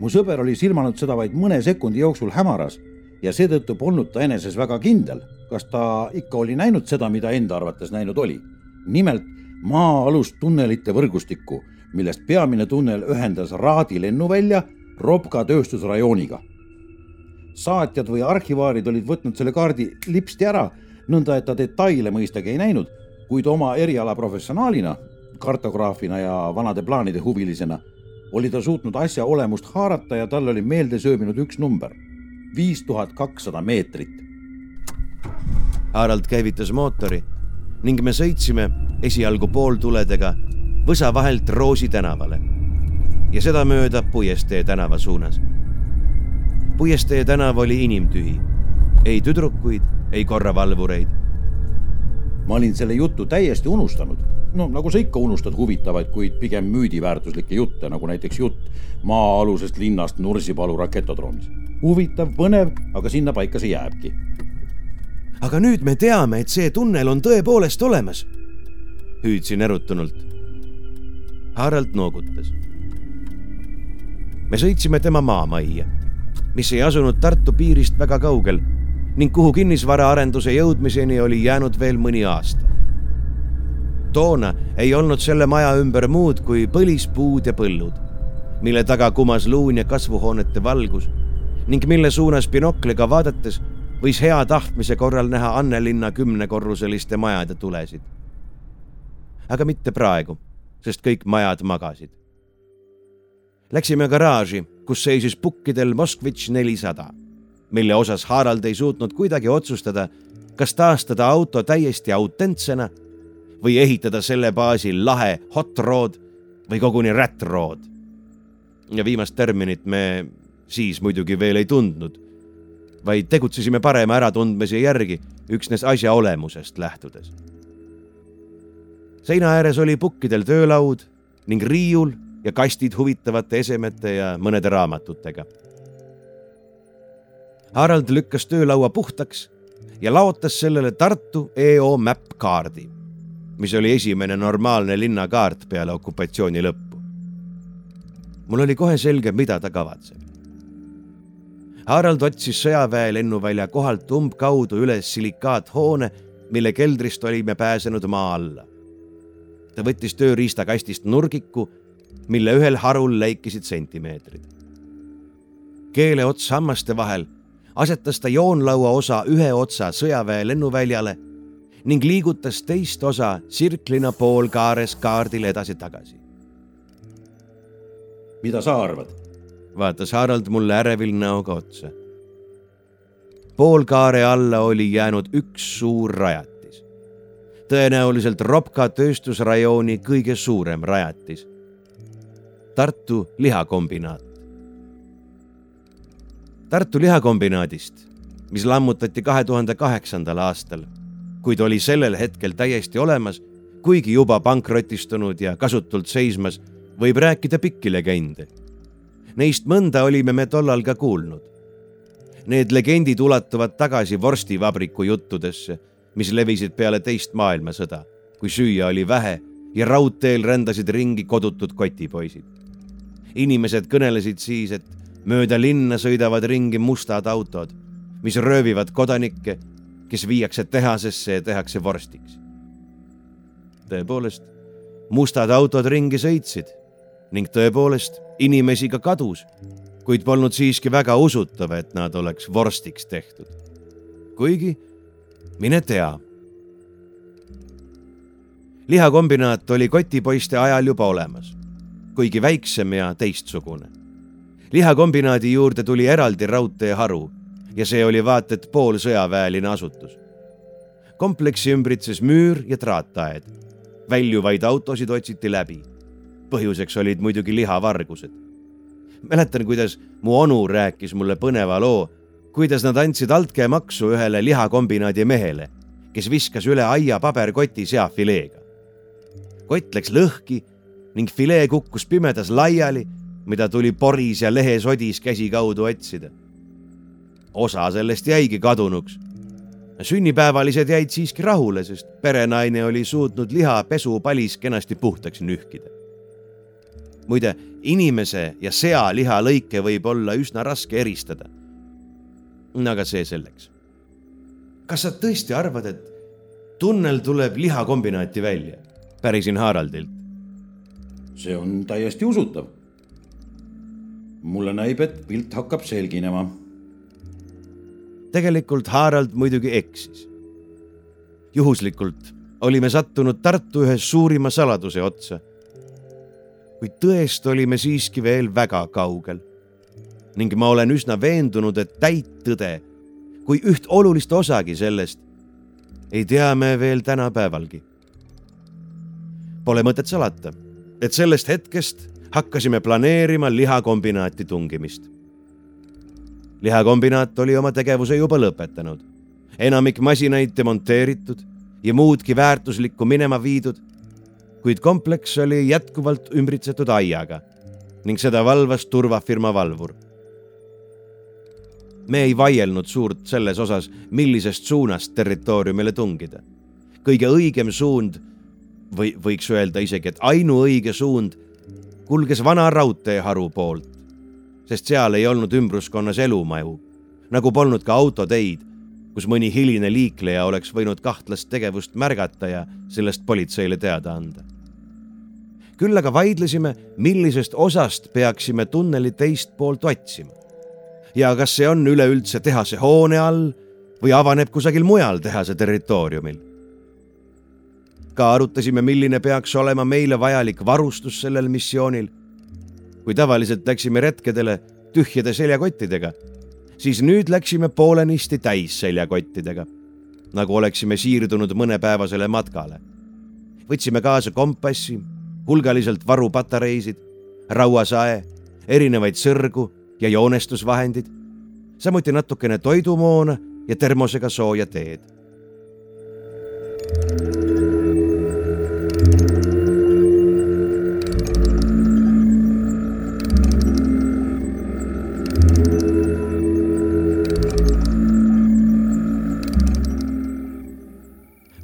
mu sõber oli silmanud seda vaid mõne sekundi jooksul hämaras ja seetõttu polnud ta eneses väga kindel, kas ta ikka oli näinud seda, mida enda arvates näinud oli. nimelt maa-alust tunnelite võrgustikku, millest peamine tunnel ühendas Raadi lennuvälja Robka tööstusrajooniga saatjad või arhivaarid olid võtnud selle kaardi lipsti ära, nõnda et ta detaile mõistagi ei näinud, kuid oma eriala professionaalina, kartograafina ja vanade plaanide huvilisena oli ta suutnud asja olemust haarata ja tal oli meelde sööbinud üks number, viis tuhat kakssada meetrit. Harald käivitas mootori ning me sõitsime esialgu pooltuledega Võsa vahelt Roosi tänavale ja sedamööda Puiestee tänava suunas puiestee tänav oli inimtühi. ei tüdrukuid, ei korravalvureid. Ma olin selle jutu täiesti unustanud. no nagu sa ikka unustad huvitavaid, kuid pigem müüdiväärtuslikke jutte, nagu näiteks jutt maa-alusest linnast Nursipalu raketodroomis. huvitav, põnev, aga sinnapaika see jääbki. aga nüüd me teame, et see tunnel on tõepoolest olemas. hüüdsin erutunult. Harald noogutas. me sõitsime tema maamajja mis ei asunud Tartu piirist väga kaugel ning kuhu kinnisvaraarenduse jõudmiseni oli jäänud veel mõni aasta. toona ei olnud selle maja ümber muud kui põlispuud ja põllud, mille taga kumas luun ja kasvuhoonete valgus ning mille suunas binokliga vaadates võis hea tahtmise korral näha Annelinna kümnekorruseliste majade tulesid. aga mitte praegu, sest kõik majad magasid. Läksime garaaži kus seisis pukkidel Moskvitš nelisada. Mille osas Harald ei suutnud kuidagi otsustada, kas taastada auto täiesti autentsena või ehitada selle baasil lahe hot rod või koguni rat rod. ja viimast terminit me siis muidugi veel ei tundnud, vaid tegutsesime parema äratundmise järgi üksnes asja olemusest lähtudes. seina ääres oli pukkidel töölaud ning riiul ja kastid huvitavate esemete ja mõnede raamatutega. Harald lükkas töölaua puhtaks ja laotas sellele Tartu EO Map kaardi, mis oli esimene normaalne linnakaart peale okupatsiooni lõppu. mul oli kohe selge, mida ta kavatseb. Harald otsis sõjaväe lennuvälja kohalt umbkaudu üles silikaathoone, mille keldrist olime pääsenud maa alla. ta võttis tööriistakastist nurgiku, mille ühel harul läikisid sentimeetrid. keele ots hammaste vahel asetas ta joonlaua osa ühe otsa sõjaväe lennuväljale ning liigutas teist osa sirklina poolkaares kaardil edasi-tagasi. mida sa arvad? vaatas Harald mulle ärevil näoga otsa. poolkaare alla oli jäänud üks suur rajatis. tõenäoliselt Ropka tööstusrajooni kõige suurem rajatis. Tartu lihakombinaat. Tartu lihakombinaadist, mis lammutati kahe tuhande kaheksandal aastal, kuid oli sellel hetkel täiesti olemas, kuigi juba pankrotistunud ja kasutult seismas, võib rääkida pikki legende. Neist mõnda olime me tollal ka kuulnud. Need legendid ulatuvad tagasi vorstivabriku juttudesse, mis levisid peale teist maailmasõda, kui süüa oli vähe ja raudteel rändasid ringi kodutud kotipoisid. inimesed kõnelesid siis, et mööda linna sõidavad ringi mustad autod, mis röövivad kodanikke, kes viiakse tehasesse ja tehakse vorstiks. tõepoolest, mustad autod ringi sõitsid ning tõepoolest inimesi ka kadus, kuid polnud siiski väga usutav, et nad oleks vorstiks tehtud. kuigi, mine tea. lihakombinaat oli kotipoiste ajal juba olemas, kuigi väiksem ja teistsugune lihakombinaadi juurde tuli eraldi raudteeharu ja see oli vaat et poolsõjaväeline asutus. kompleksi ümbritses müür ja traataed. väljuvaid autosid otsiti läbi. põhjuseks olid muidugi lihavargused. mäletan, kuidas mu onu rääkis mulle põneva loo, kuidas nad andsid altkäemaksu ühele lihakombinaadi mehele, kes viskas üle aia paberkoti seafileega. kott läks lõhki ning filee kukkus pimedas laiali mida tuli poris ja lehesodis käsikaudu otsida. osa sellest jäigi kadunuks. sünnipäevalised jäid siiski rahule, sest perenaine oli suutnud liha pesupalis kenasti puhtaks nühkida. muide, inimese ja sea lihalõike võib olla üsna raske eristada. aga see selleks. kas sa tõesti arvad, et tunnel tuleb lihakombinaati välja? pärisin Haraldilt. see on täiesti usutav mulle näib, et pilt hakkab selginema. tegelikult Harald muidugi eksis. juhuslikult olime sattunud Tartu ühe suurima saladuse otsa. kuid tõest olime siiski veel väga kaugel. ning ma olen üsna veendunud, et täit tõde, kui üht olulist osagi sellest, ei tea me veel tänapäevalgi. Pole mõtet salata, et sellest hetkest hakkasime planeerima lihakombinaati tungimist. lihakombinaat oli oma tegevuse juba lõpetanud, enamik masinaid demonteeritud ja muudki väärtuslikku minema viidud, kuid kompleks oli jätkuvalt ümbritsetud aiaga ning seda valvas turvafirma valvur. me ei vaielnud suurt selles osas, millisest suunast territooriumile tungida. kõige õigem suund või võiks öelda isegi, et ainuõige suund kulges vana raudteeharu poolt, sest seal ei olnud ümbruskonnas elumaju, nagu polnud ka autoteid, kus mõni hiline liikleja oleks võinud kahtlast tegevust märgata ja sellest politseile teada anda. küll aga vaidlesime, millisest osast peaksime tunneli teist poolt otsima. ja kas see on üleüldse tehase hoone all või avaneb kusagil mujal tehase territooriumil ka arutasime, milline peaks olema meile vajalik varustus sellel missioonil. kui tavaliselt läksime retkedele tühjade seljakottidega, siis nüüd läksime poolenisti täis seljakottidega, nagu oleksime siirdunud mõnepäevasele matkale. võtsime kaasa kompassi, hulgaliselt varupatareisid, rauasae, erinevaid sõrgu ja joonestusvahendid, samuti natukene toidumoona ja termosega sooja teed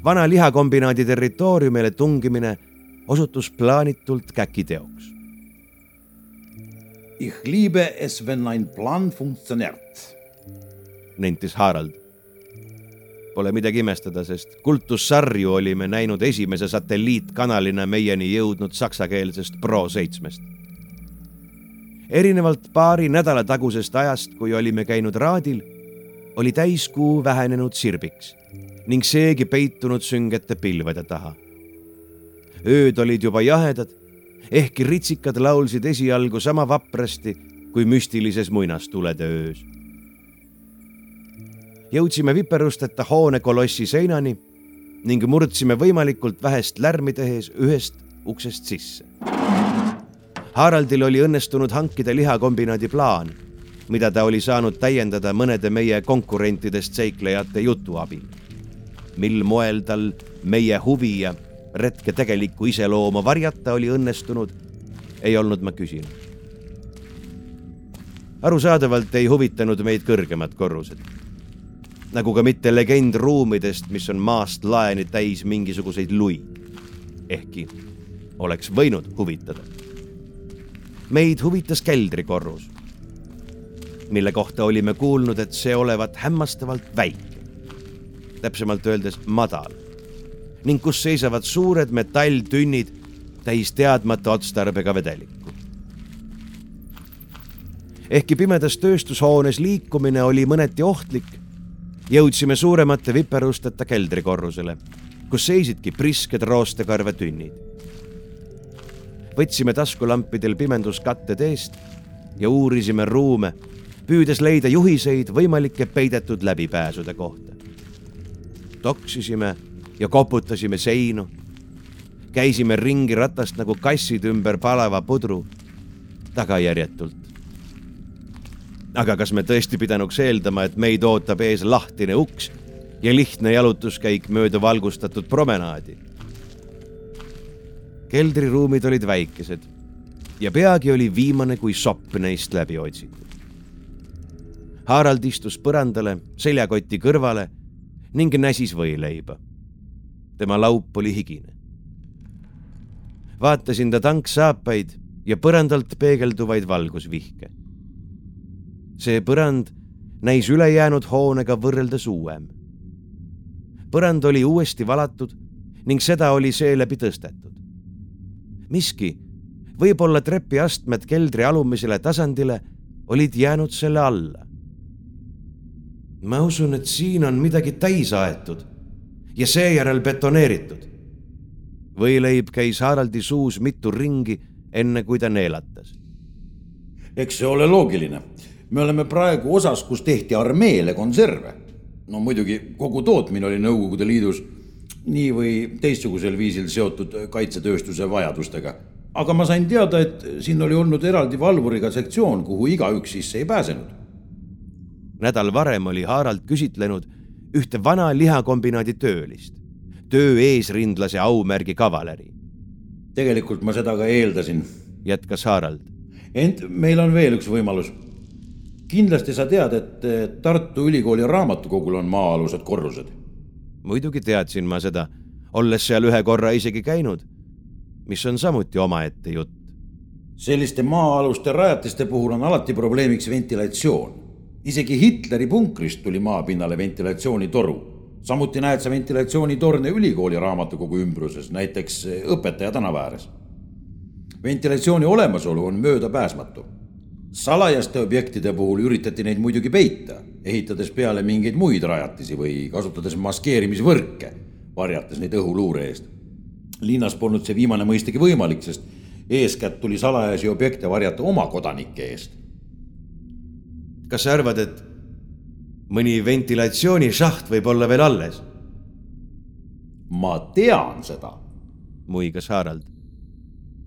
vana lihakombinaadi territooriumile tungimine osutus plaanitult käkiteoks. Ich liebe es, wenn ein Plan funktioniert, nentis Harald. Pole midagi imestada, sest kultussarju olime näinud esimese satelliitkanalina meieni jõudnud saksakeelsest Pro seitsmest. erinevalt paari nädala tagusest ajast, kui olime käinud raadil, oli täiskuu vähenenud sirbiks ning seegi peitunud süngete pilvede taha. ööd olid juba jahedad, ehkki ritsikad laulsid esialgu sama vaprasti kui müstilises muinastulede öös. jõudsime viperusteta hoone kolossi seinani ning murdsime võimalikult vähest lärmi tehes ühest uksest sisse. Haraldil oli õnnestunud hankida lihakombinaadi plaan, mida ta oli saanud täiendada mõnede meie konkurentidest seiklejate jutu abil mil moel tal meie huvi ja retke tegelikku iseloomu varjata oli õnnestunud, ei olnud ma küsinud. arusaadavalt ei huvitanud meid kõrgemad korrused. nagu ka mitte legend ruumidest, mis on maast laeni täis mingisuguseid luid. ehkki oleks võinud huvitada. meid huvitas keldrikorrus, mille kohta olime kuulnud, et see olevat hämmastavalt väike täpsemalt öeldes madal ning kus seisavad suured metalltünnid täis teadmata otstarbega vedelikku. ehkki pimedas tööstushoones liikumine oli mõneti ohtlik, jõudsime suuremate viperusteta keldrikorrusele, kus seisidki prisked roostekarvetünnid. võtsime taskulampidel pimenduskatted eest ja uurisime ruume, püüdes leida juhiseid võimalike peidetud läbipääsude kohta toksisime ja koputasime seinu. käisime ringi ratast nagu kassid ümber palava pudru, tagajärjetult. aga kas me tõesti pidanuks eeldama, et meid ootab ees lahtine uks ja lihtne jalutuskäik mööda valgustatud promenaadi? keldriruumid olid väikesed ja peagi oli viimane kui sopp neist läbi otsitud. Harald istus põrandale, seljakoti kõrvale ning näsis võileiba. tema laup oli higine. vaatasin ta tanksaapaid ja põrandalt peegelduvaid valgusvihke. see põrand näis ülejäänud hoonega võrreldes uuem. põrand oli uuesti valatud ning seda oli seeläbi tõstetud. miski, võib-olla trepiastmed keldri alumisele tasandile, olid jäänud selle alla ma usun, et siin on midagi täis aetud ja seejärel betoneeritud. võileib käis Haraldi suus mitu ringi, enne kui ta neelatas. eks see ole loogiline. me oleme praegu osas, kus tehti armeele konserve. no muidugi kogu tootmine oli Nõukogude Liidus nii või teistsugusel viisil seotud kaitsetööstuse vajadustega. aga ma sain teada, et siin oli olnud eraldi valvuriga sektsioon, kuhu igaüks sisse ei pääsenud nädal varem oli Harald küsitlenud ühte vana lihakombinaadi töölist, töö eesrindlase aumärgi kavaleri. tegelikult ma seda ka eeldasin, jätkas Harald. ent meil on veel üks võimalus. kindlasti sa tead, et Tartu Ülikooli raamatukogul on maa-alused korrused. muidugi teadsin ma seda, olles seal ühe korra isegi käinud, mis on samuti omaette jutt. selliste maa-aluste rajatiste puhul on alati probleemiks ventilatsioon isegi Hitleri punkrist tuli maapinnale ventilatsioonitoru. samuti näed sa ventilatsioonitorne ülikooli raamatukogu ümbruses, näiteks Õpetaja tänava ääres. ventilatsiooni olemasolu on möödapääsmatu. salajaste objektide puhul üritati neid muidugi peita, ehitades peale mingeid muid rajatisi või kasutades maskeerimisvõrke, varjates neid õhuluure eest. linnas polnud see viimane mõistagi võimalik, sest eeskätt tuli salajasi objekte varjata oma kodanike eest kas sa arvad, et mõni ventilatsioonišaht võib olla veel alles. ma tean seda, muigas Harald.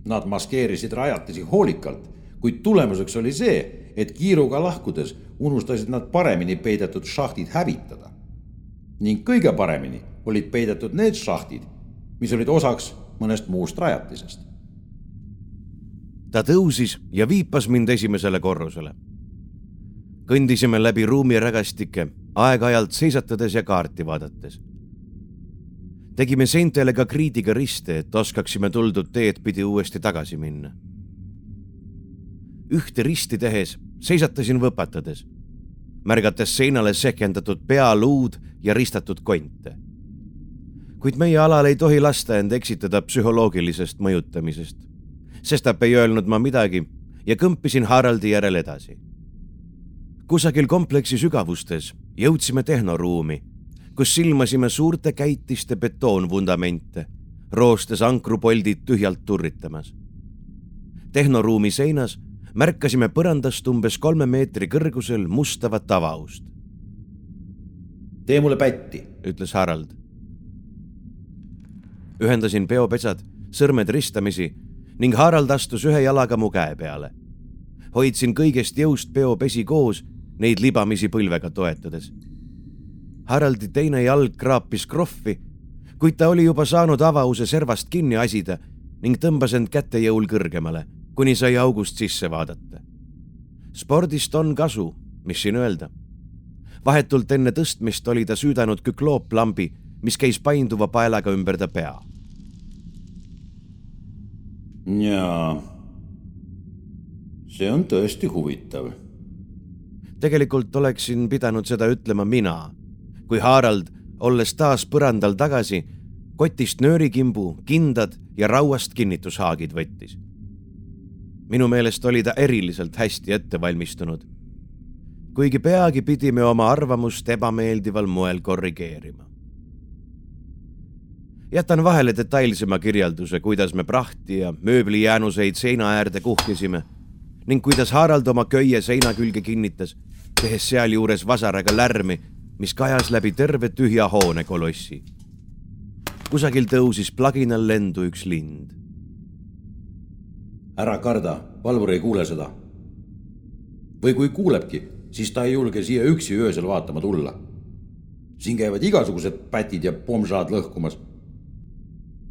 Nad maskeerisid rajatisi hoolikalt, kuid tulemuseks oli see, et kiiruga lahkudes unustasid nad paremini peidetud šahtid hävitada. ning kõige paremini olid peidetud need šahtid, mis olid osaks mõnest muust rajatisest. ta tõusis ja viipas mind esimesele korrusele. Kõndisime läbi ruumirägastike, aeg-ajalt seisatades ja kaarti vaadates. tegime seintele ka kriidiga riste, et oskaksime tuldud teed pidi uuesti tagasi minna. ühte risti tehes seisatasin võpatades, märgates seinale sekendatud pealuud ja ristatud konte kuid meie alal ei tohi lasta end eksitada psühholoogilisest mõjutamisest. sestap ei öelnud ma midagi ja kõmpisin Haraldi järel edasi. Kusagil kompleksi sügavustes jõudsime tehnoruumi, kus silmasime suurte käitiste betoonvundamente, roostes ankrupoldid tühjalt turritamas. tehnoruumi seinas märkasime põrandast umbes kolme meetri kõrgusel mustavat avaust. tee mulle pätti, ütles Harald ühendasin peopetsad, sõrmed ristamisi ning Harald astus ühe jalaga mu käe peale. hoidsin kõigest jõust peopesi koos, neid libamisi põlvega toetades. Haraldi teine jalg kraapis krohvi, kuid ta oli juba saanud avause servast kinni asida ning tõmbas end käte jõul kõrgemale, kuni sai august sisse vaadata. spordist on kasu, mis siin öelda. vahetult enne tõstmist oli ta süüdanud küklooplambi mis käis painduva paelaga ümber ta pea. jaa, see on tõesti huvitav. Tegelikult oleksin pidanud seda ütlema mina, kui Harald, olles taas põrandal tagasi, kotist nöörikimbu, kindad ja rauast kinnitushaagid võttis. minu meelest oli ta eriliselt hästi ette valmistunud. kuigi peagi pidime oma arvamust ebameeldival moel korrigeerima jätan vahele detailsema kirjelduse, kuidas me prahti ja mööblijäänuseid seina äärde kuhjasime ning kuidas Harald oma köie seina külge kinnitas, tehes sealjuures vasaraga lärmi, mis kajas läbi terve tühja hoone kolossi. kusagil tõusis plaginal lendu üks lind. ära karda, valvur ei kuule seda. või kui kuulebki, siis ta ei julge siia üksi öösel vaatama tulla. siin käivad igasugused pätid ja pomžaad lõhkumas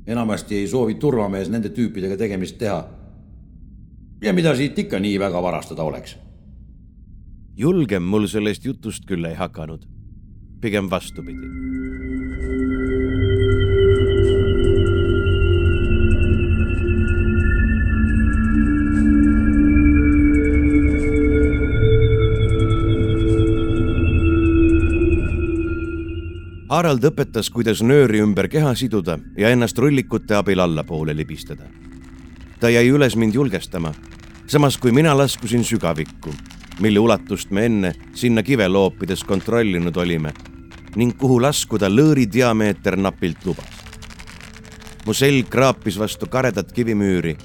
enamasti ei soovi turvamees nende tüüpidega tegemist teha. ja mida siit ikka nii väga varastada oleks? Julgem mul sellest jutust küll ei hakanud, pigem vastupidi. Harald õpetas, kuidas nööri ümber keha siduda ja ennast rullikute abil allapoole libistada. ta jäi üles mind julgestama, samas kui mina laskusin sügavikku, mille ulatust me enne sinna kive loopides kontrollinud olime ning kuhu laskuda lõõri diameeter napilt lubas. mu selg kraapis vastu karedat kivimüüri,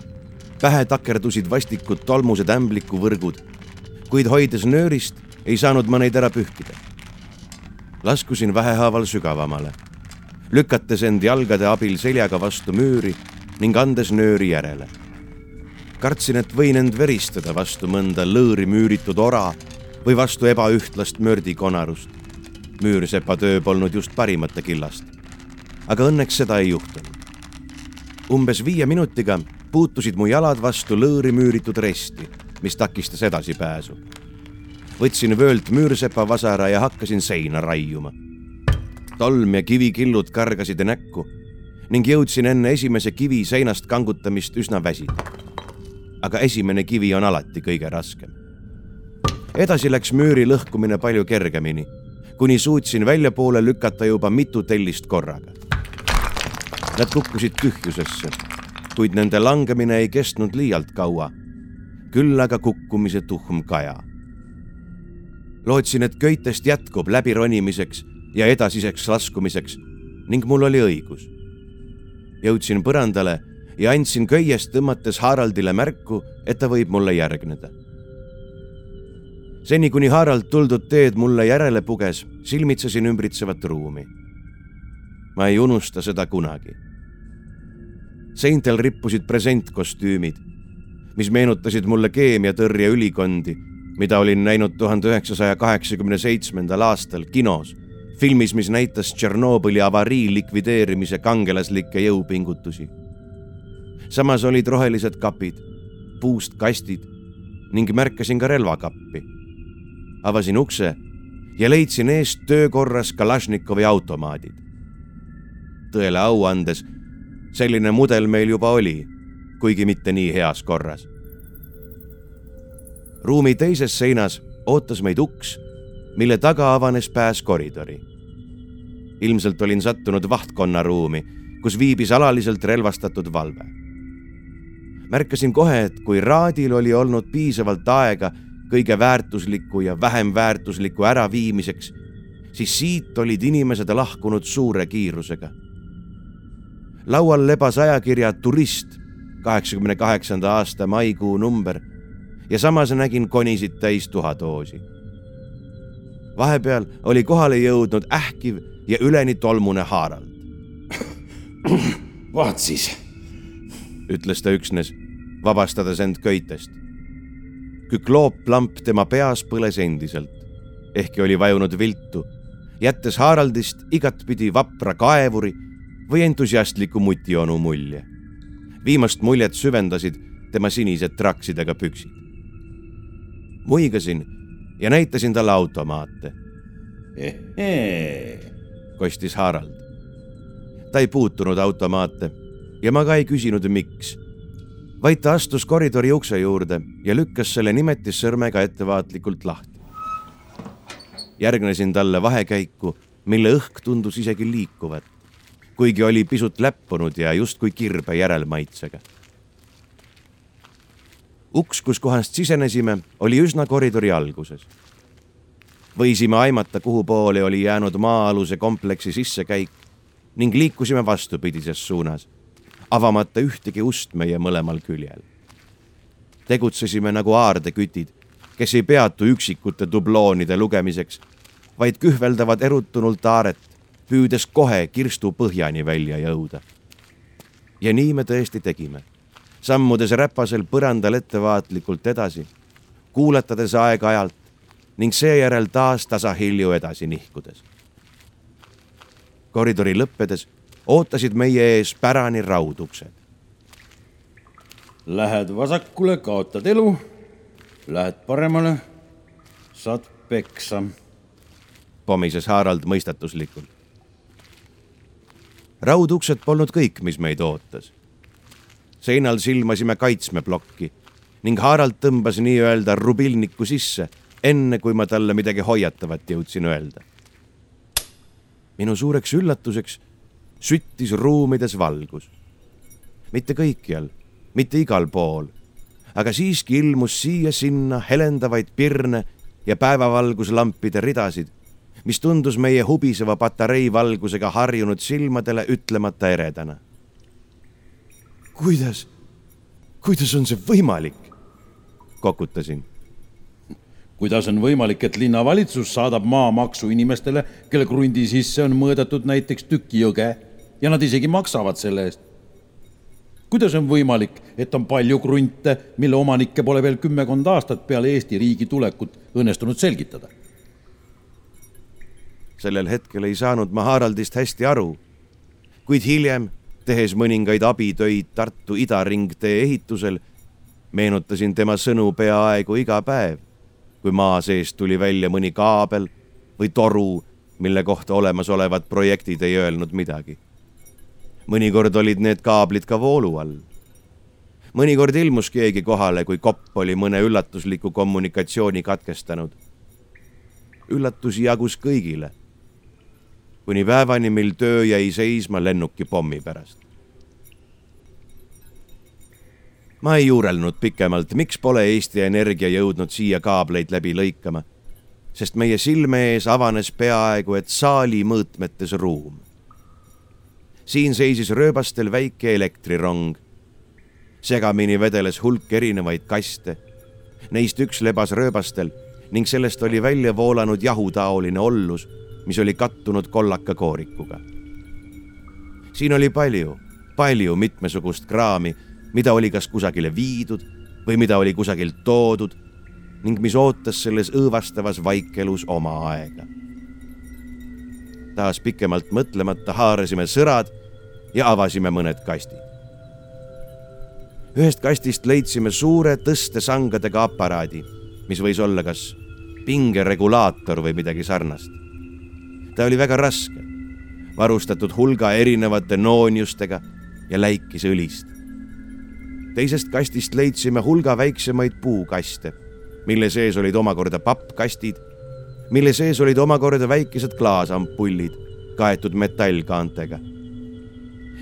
pähe takerdusid vastikud tolmused ämblikuvõrgud, kuid hoides nöörist ei saanud ma neid ära pühkida laskusin vähehaaval sügavamale, lükates end jalgade abil seljaga vastu müüri ning andes nööri järele. Kartsin, et võin end veristada vastu mõnda lõõri müüritud ora või vastu ebaühtlast mördikonarust. müürsepa töö polnud just parimate killast. aga õnneks seda ei juhtunud. umbes viie minutiga puutusid mu jalad vastu lõõri müüritud resti, mis takistas edasipääsu võtsin vöölt müürsepa vasara ja hakkasin seina raiuma. tolm ja kivikillud kargasid näkku ning jõudsin enne esimese kivi seinast kangutamist üsna väsida. Aga esimene kivi on alati kõige raskem. edasi läks müüri lõhkumine palju kergemini, kuni suutsin väljapoole lükata juba mitu tellist korraga. Nad kukkusid tühjusesse, kuid nende langemine ei kestnud liialt kaua. küll aga kukkumise tuhm kaja lootsin, et köitest jätkub läbironimiseks ja edasiseks laskumiseks ning mul oli õigus. jõudsin põrandale ja andsin köiest tõmmates Haraldile märku, et ta võib mulle järgneda. seni kuni Harald tuldud teed mulle järele puges, silmitsesin ümbritsevat ruumi. ma ei unusta seda kunagi. seintel rippusid presentkostüümid, mis meenutasid mulle keemiatõrjeülikondi, mida olin näinud tuhande üheksasaja kaheksakümne seitsmendal aastal kinos, filmis, mis näitas Tšernobõli avarii likvideerimise kangelaslikke jõupingutusi. Samas olid rohelised kapid, puust kastid ning märkasin ka relvakappi avasin ukse ja leidsin eest töökorras Kalašnikovi automaadid. tõele au andes, selline mudel meil juba oli, kuigi mitte nii heas korras. ruumi teises seinas ootas meid uks, mille taga avanes pääs koridori. ilmselt olin sattunud vahtkonna ruumi, kus viibis alaliselt relvastatud valve. Märkasin kohe, et kui Raadil oli olnud piisavalt aega kõige väärtusliku ja vähem väärtusliku äraviimiseks, siis siit olid inimesed lahkunud suure kiirusega. laual lebas ajakirja Turist, kaheksakümne kaheksanda aasta maikuu number ja samas nägin konisid täis tuhadoosi. vahepeal oli kohale jõudnud ähkiv ja üleni tolmune Harald. vaat siis, ütles ta üksnes, vabastades end köitest küklooplamp tema peas põles endiselt, ehkki oli vajunud viltu, jättes Haraldist igatpidi vapra kaevuri või entusiastliku mutionu mulje. viimast muljet süvendasid tema sinised traksidega püksid. muigasin ja näitasin talle automaate. kostis Harald. ta ei puutunud automaate ja ma ka ei küsinud, miks vaid ta astus koridori ukse juurde ja lükkas selle nimetissõrmega ettevaatlikult lahti. järgnesin talle vahekäiku, mille õhk tundus isegi liikuvat, kuigi oli pisut läppunud ja justkui kirbe järelmaitsega. uks, kuskohast sisenesime, oli üsna koridori alguses. võisime aimata, kuhu poole oli jäänud maa-aluse kompleksi sissekäik ning liikusime vastupidises suunas avamata ühtegi ust meie mõlemal küljel. tegutsesime nagu aardekütid, kes ei peatu üksikute dubloonide lugemiseks, vaid kühveldavad erutunult aaret, püüdes kohe kirstu põhjani välja jõuda. ja nii me tõesti tegime, sammudes räpasel põrandal ettevaatlikult edasi, kuulatades aeg-ajalt ning seejärel taas tasahilju edasi nihkudes. koridori lõppedes ootasid meie ees pärani rauduksed. Lähed vasakule, kaotad elu. Lähed paremale, saad peksa. pomises Harald mõistatuslikult. rauduksed polnud kõik, mis meid ootas. seinal silmasime kaitsmeplokki ning Harald tõmbas nii-öelda rubilniku sisse, enne kui ma talle midagi hoiatavat jõudsin öelda. minu suureks üllatuseks süttis ruumides valgus. mitte kõikjal, mitte igal pool, aga siiski ilmus siia-sinna helendavaid pirne ja päevavalguslampide ridasid, mis tundus meie hubiseva patarei valgusega harjunud silmadele ütlemata eredana. kuidas, kuidas on see võimalik? kokutasin kuidas on võimalik, et linnavalitsus saadab maamaksu inimestele, kelle krundi sisse on mõõdetud näiteks tüki jõge ja nad isegi maksavad selle eest. kuidas on võimalik, et on palju krunte, mille omanikke pole veel kümmekond aastat peale Eesti riigi tulekut õnnestunud selgitada? sellel hetkel ei saanud ma Haraldist hästi aru, kuid hiljem, tehes mõningaid abitöid Tartu idaringtee ehitusel, meenutasin tema sõnu peaaegu iga päev, kui maa seest tuli välja mõni kaabel või toru, mille kohta olemasolevad projektid ei öelnud midagi mõnikord olid need kaablid ka voolu all. mõnikord ilmus keegi kohale, kui kopp oli mõne üllatusliku kommunikatsiooni katkestanud. üllatusi jagus kõigile. kuni päevani, mil töö jäi seisma lennuki pommi pärast. ma ei juurelnud pikemalt, miks pole Eesti Energia jõudnud siia kaableid läbi lõikama, sest meie silme ees avanes peaaegu et saali mõõtmetes ruum siin seisis rööbastel väike elektrirong. segamini vedeles hulk erinevaid kaste. Neist üks lebas rööbastel ning sellest oli välja voolanud jahutaoline ollus, mis oli kattunud kollaka koorikuga. siin oli palju, palju mitmesugust kraami, mida oli kas kusagile viidud või mida oli kusagilt toodud ning mis ootas selles õõvastavas vaikelus oma aega. taas pikemalt mõtlemata haarasime sõrad ja avasime mõned kastid. ühest kastist leidsime suure tõstesangadega aparaadi, mis võis olla kas pingeregulaator või midagi sarnast. ta oli väga raske, varustatud hulga erinevate nooniustega ja läikis õlist. teisest kastist leidsime hulga väiksemaid puukaste, mille sees olid omakorda pappkastid, mille sees olid omakorda väikesed klaasampullid kaetud metallkaantega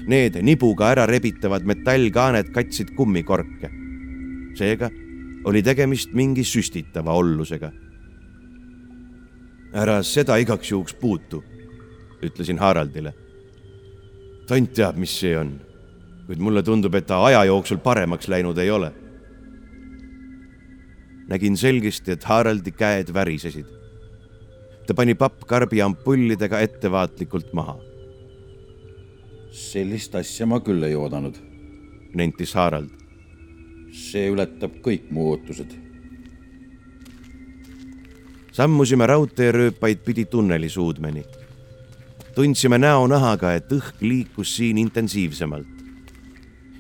Need nibuga ära rebitavad metallkaaned katsid kummikorke. seega oli tegemist mingi süstitava ollusega. ära seda igaks juhuks puutu, ütlesin Haraldile. tont teab, mis see on, kuid mulle tundub, et ta aja jooksul paremaks läinud ei ole. nägin selgesti, et Haraldi käed värisesid. ta pani pappkarbi ampullidega ettevaatlikult maha sellist asja ma küll ei oodanud, nentis Harald. see ületab kõik mu ootused. sammusime raudteerööpaid pidi tunneli suudmeni. tundsime näonahaga, et õhk liikus siin intensiivsemalt.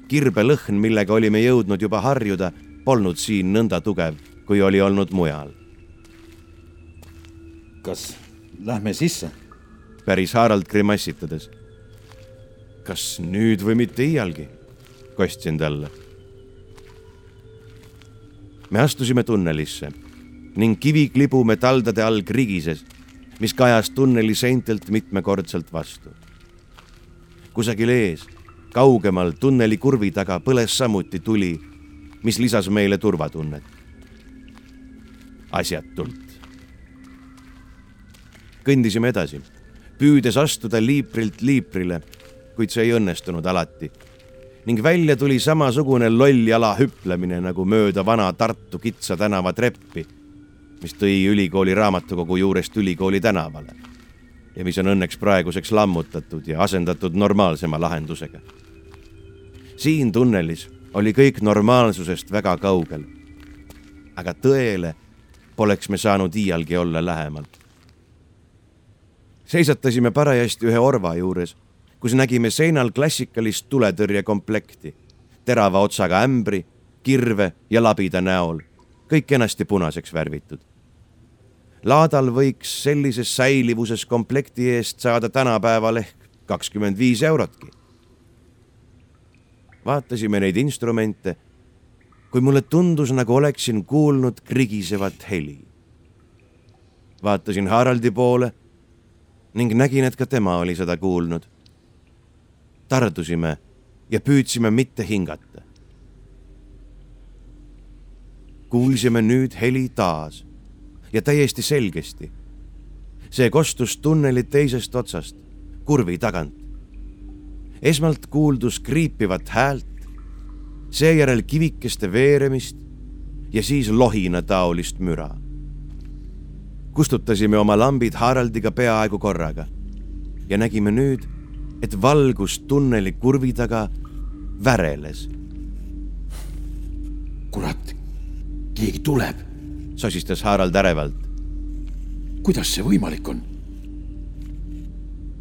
kirbelõhn, millega olime jõudnud juba harjuda, polnud siin nõnda tugev, kui oli olnud mujal. kas lähme sisse? päris Harald grimassitades kas nüüd või mitte iialgi, kostsin talle. me astusime tunnelisse ning kiviklibu metaldade all krigises, mis kajas tunneli seintelt mitmekordselt vastu. kusagil ees, kaugemal tunneli kurvi taga põles samuti tuli, mis lisas meile turvatunnet. asjatult. kõndisime edasi, püüdes astuda liiprilt liiprile kuid see ei õnnestunud alati. ning välja tuli samasugune loll jala hüplemine nagu mööda vana Tartu Kitsa tänava treppi, mis tõi ülikooli raamatukogu juurest ülikooli tänavale ja mis on õnneks praeguseks lammutatud ja asendatud normaalsema lahendusega. siin tunnelis oli kõik normaalsusest väga kaugel. aga tõele poleks me saanud iialgi olla lähemal. seisatasime parajasti ühe orva juures kus nägime seinal klassikalist tuletõrjekomplekti, terava otsaga ämbri, kirve ja labida näol, kõik kenasti punaseks värvitud. laadal võiks sellises säilivuses komplekti eest saada tänapäeval ehk kakskümmend viis eurotki. vaatasime neid instrumente, kui mulle tundus, nagu oleksin kuulnud krigisevat heli. vaatasin Haraldi poole ning nägin, et ka tema oli seda kuulnud tardusime ja püüdsime mitte hingata. kuulsime nüüd heli taas ja täiesti selgesti. see kostus tunneli teisest otsast, kurvi tagant. esmalt kuuldus kriipivat häält, seejärel kivikeste veeremist ja siis lohinataolist müra. kustutasime oma lambid Haraldiga peaaegu korraga ja nägime nüüd et valgus tunneli kurvi taga väreles. kurat, keegi tuleb, sosistas Harald ärevalt. kuidas see võimalik on?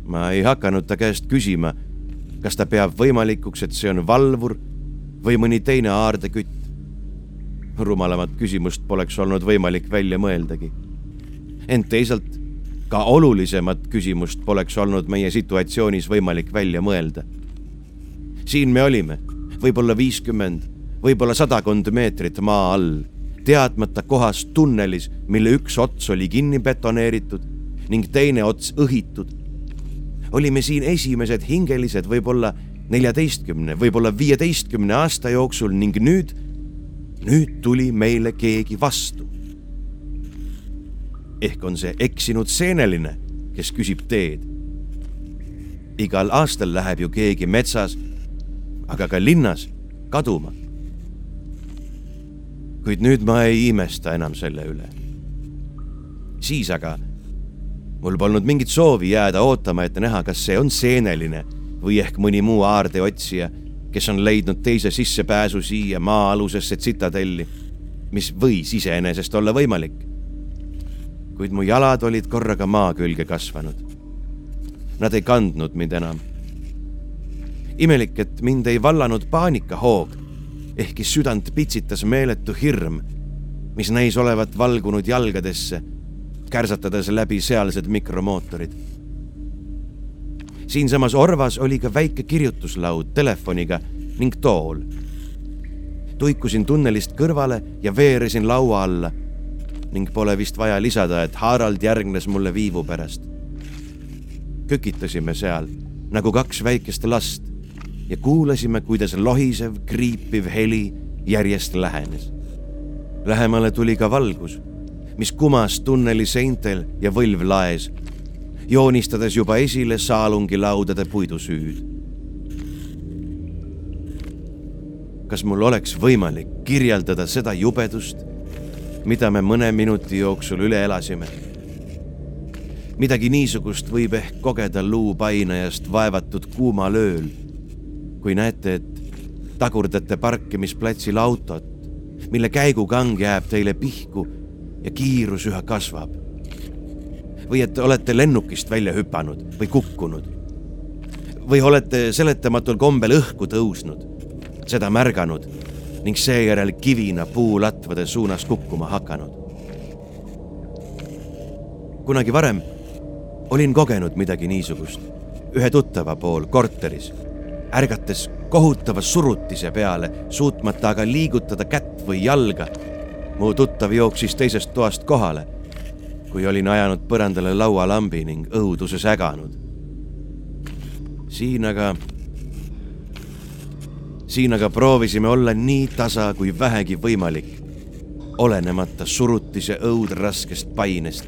ma ei hakanud ta käest küsima, kas ta peab võimalikuks, et see on valvur või mõni teine aardekütt. rumalamat küsimust poleks olnud võimalik välja mõeldagi. ent teisalt ka olulisemat küsimust poleks olnud meie situatsioonis võimalik välja mõelda. siin me olime, võib-olla viiskümmend, võib-olla sadakond meetrit maa all, teadmata kohas tunnelis, mille üks ots oli kinni betoneeritud ning teine ots õhitud. olime siin esimesed hingelised võib-olla neljateistkümne, võib-olla viieteistkümne aasta jooksul ning nüüd, nüüd tuli meile keegi vastu ehk on see eksinud seeneline, kes küsib teed. igal aastal läheb ju keegi metsas, aga ka linnas kaduma. kuid nüüd ma ei imesta enam selle üle. siis aga mul polnud mingit soovi jääda ootama, et näha, kas see on seeneline või ehk mõni muu aardeotsija, kes on leidnud teise sissepääsu siia maa-alusesse tsitadelli, mis võis iseenesest olla võimalik. Kuid mu jalad olid korraga maa külge kasvanud. Nad ei kandnud mind enam. imelik, et mind ei vallanud paanikahoog, ehkki südant pitsitas meeletu hirm, mis näis olevat valgunud jalgadesse kärsatades läbi sealsed mikromootorid. siinsamas Orvas oli ka väike kirjutuslaud telefoniga ning tool. tuikusin tunnelist kõrvale ja veeresin laua alla ning pole vist vaja lisada, et Harald järgnes mulle viivu pärast. kökitasime seal nagu kaks väikest last ja kuulasime, kuidas lohisev, kriipiv heli järjest lähenes. Lähemale tuli ka valgus mis kumas tunneli seintel ja võlvlaes, joonistades juba esile saalungilaudade puidusüüd. kas mul oleks võimalik kirjeldada seda jubedust, mida me mõne minuti jooksul üle elasime? midagi niisugust võib ehk kogeda luupainajast vaevatud kuumal ööl, kui näete, et tagurdate parkimisplatsil autot, mille käigukang jääb teile pihku ja kiirus üha kasvab. või et olete lennukist välja hüpanud või kukkunud. või olete seletamatul kombel õhku tõusnud, seda märganud ning seejärel kivina puulatvade suunas kukkuma hakanud. kunagi varem olin kogenud midagi niisugust ühe tuttava pool korteris, ärgates kohutava surutise peale, suutmata aga liigutada kätt või jalga mu tuttav jooksis teisest toast kohale, kui olin ajanud põrandale laualambi ning õuduses äganud. siin aga, siin aga proovisime olla nii tasa kui vähegi võimalik, olenemata surutise õudraskest painest.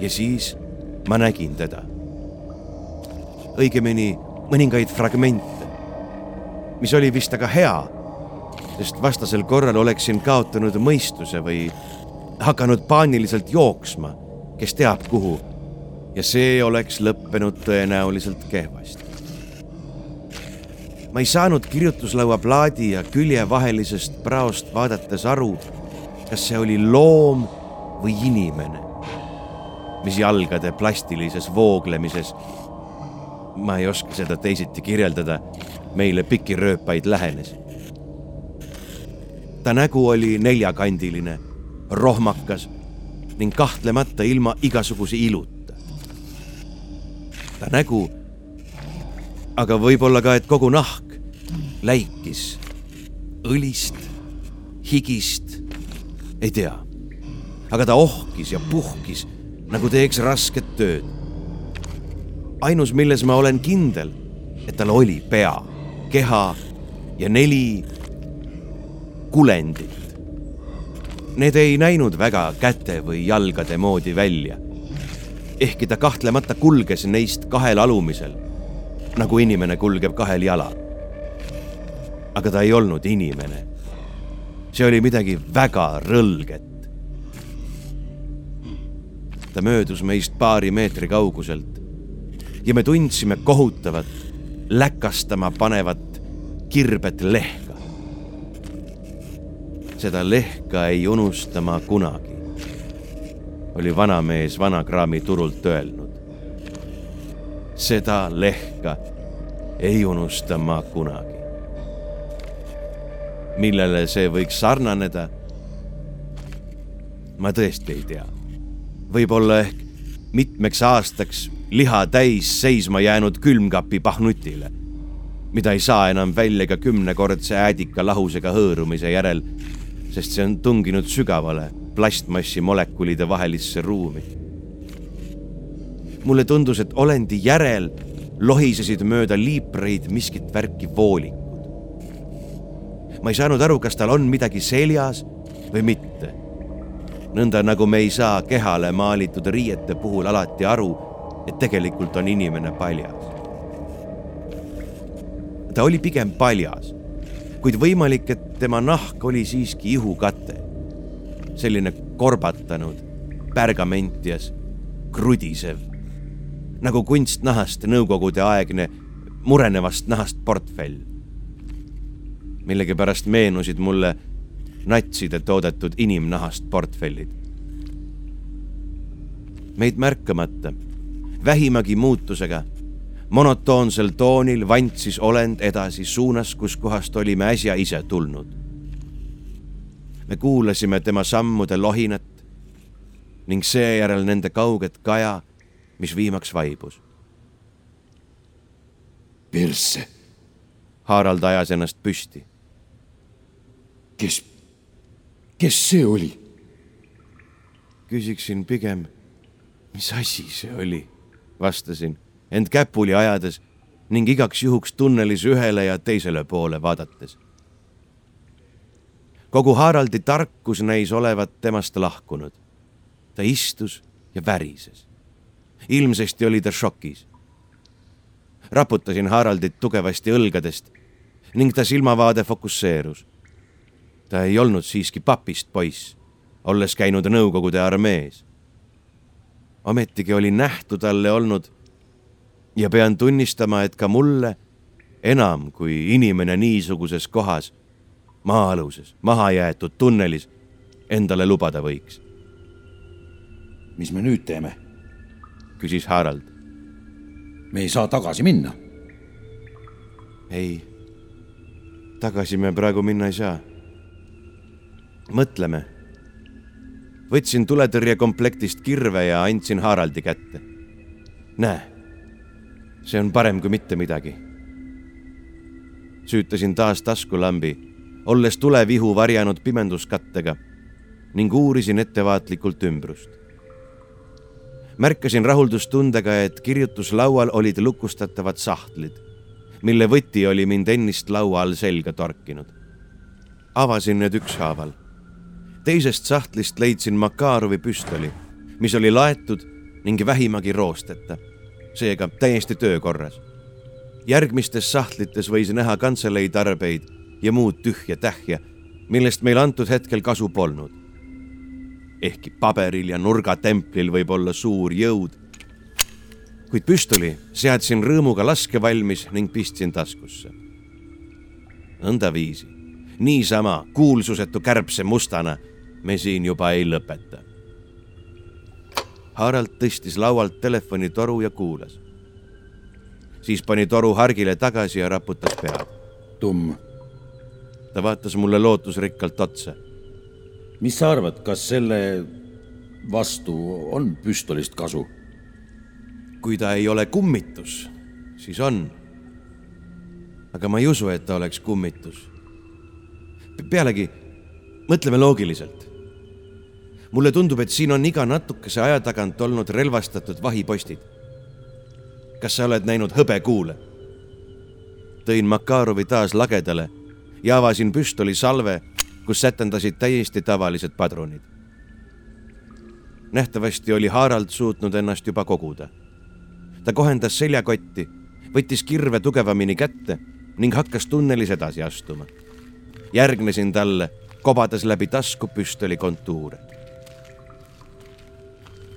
ja siis ma nägin teda. õigemini mõningaid fragmente, mis oli vist aga hea sest vastasel korral oleksin kaotanud mõistuse või hakanud paaniliselt jooksma, kes teab kuhu. ja see oleks lõppenud tõenäoliselt kehvasti. Ma ei saanud kirjutuslaua plaadi ja külje vahelisest praost vaadates aru, kas see oli loom või inimene, mis jalgade plastilises vooglemises ma ei oska seda teisiti kirjeldada, meile pikirööpaid lähenes ta nägu oli neljakandiline, rohmakas ning kahtlemata ilma igasuguse iluta. ta nägu, aga võib-olla ka, et kogu nahk läikis õlist, higist, ei tea. aga ta ohkis ja puhkis nagu teeks rasket tööd. ainus, milles ma olen kindel, et tal oli pea, keha ja neli kulendit. Need ei näinud väga käte või jalgade moodi välja. ehkki ta kahtlemata kulges neist kahel alumisel, nagu inimene kulgeb kahel jalal. aga ta ei olnud inimene. see oli midagi väga rõlget. ta möödus meist paari meetri kauguselt ja me tundsime kohutavat, läkastama panevat kirbet lehka seda lehka ei unusta ma kunagi, oli vanamees vanakraami turult öelnud. Seda lehka ei unusta ma kunagi. millele see võiks sarnaneda? ma tõesti ei tea. võib-olla ehk mitmeks aastaks liha täis seisma jäänud külmkapi pahnutile, mida ei saa enam välja ka kümnekordse äädika lahusega hõõrumise järel sest see on tunginud sügavale plastmassi molekulide vahelisse ruumi. Mulle tundus, et olendi järel lohisesid mööda liipreid miskit värki voolikud. ma ei saanud aru, kas tal on midagi seljas või mitte. nõnda nagu me ei saa kehale maalitud riiete puhul alati aru, et tegelikult on inimene paljas. ta oli pigem paljas kuid võimalik, et tema nahk oli siiski ihukate. selline korbatanud pärgamentias, krudisev, nagu kunstnahast nõukogude aegne murenevast nahast portfell. millegipärast meenusid mulle natside toodetud inimnahast portfellid. meid märkamata, vähimagi muutusega, monotoonsel toonil vantsis olend edasi suunas, kuskohast olime äsja ise tulnud. me kuulasime tema sammude lohinat ning seejärel nende kauget kaja, mis viimaks vaibus. persse. Harald ajas ennast püsti. kes, kes see oli? küsiksin pigem, mis asi see oli, vastasin, end käpuli ajades ning igaks juhuks tunnelis ühele ja teisele poole vaadates. kogu Haraldi tarkus näis olevat temast lahkunud ta istus ja värises. Ilmsesti oli ta šokis. raputasin Haraldit tugevasti õlgadest ning ta silmavaade fokusseerus. ta ei olnud siiski papist poiss, olles käinud Nõukogude armees. ometigi oli nähtu talle olnud ja pean tunnistama, et ka mulle enam kui inimene niisuguses kohas, maa-aluses, mahajäetud tunnelis endale lubada võiks mis me nüüd teeme? Küsis Harald. me ei saa tagasi minna. ei, tagasi me praegu minna ei saa. mõtleme. võtsin tuletõrjekomplektist kirve ja andsin Haraldi kätte. näe, see on parem kui mitte midagi. süütasin taas taskulambi, olles tulevihu varjanud pimenduskattega ning uurisin ettevaatlikult ümbrust märkasin rahuldustundega, et kirjutuslaual olid lukustatavad sahtlid, mille võti oli mind ennist laua all selga torkinud. avasin need ükshaaval. teisest sahtlist leidsin Makarovi püstoli, mis oli laetud ning vähimagi roosteta, seega täiesti töökorras. järgmistes sahtlites võis näha kantselei tarbeid ja muud tühja tähja, millest meil antud hetkel kasu polnud ehkki paberil ja nurgatemplil võib olla suur jõud. kuid püstoli seadsin rõõmuga laske valmis ning pistsin taskusse. nõndaviisi, niisama kuulsusetu kärbse mustana me siin juba ei lõpeta. Harald tõstis laualt telefonitoru ja kuulas. siis pani toru hargile tagasi ja raputas pead. tumm. ta vaatas mulle lootusrikkalt otsa mis sa arvad, kas selle vastu on püstolist kasu? kui ta ei ole kummitus, siis on. aga ma ei usu, et ta oleks kummitus. pealegi, mõtleme loogiliselt. mulle tundub, et siin on iga natukese aja tagant olnud relvastatud vahipostid. kas sa oled näinud hõbekuule? tõin Makarovi taas lagedale ja avasin püstoli salve kus sätendasid täiesti tavalised padrunid. nähtavasti oli Harald suutnud ennast juba koguda. ta kohendas seljakotti, võttis kirve tugevamini kätte ning hakkas tunnelis edasi astuma. järgnesin talle, kobades läbi tasku püstoli kontuure.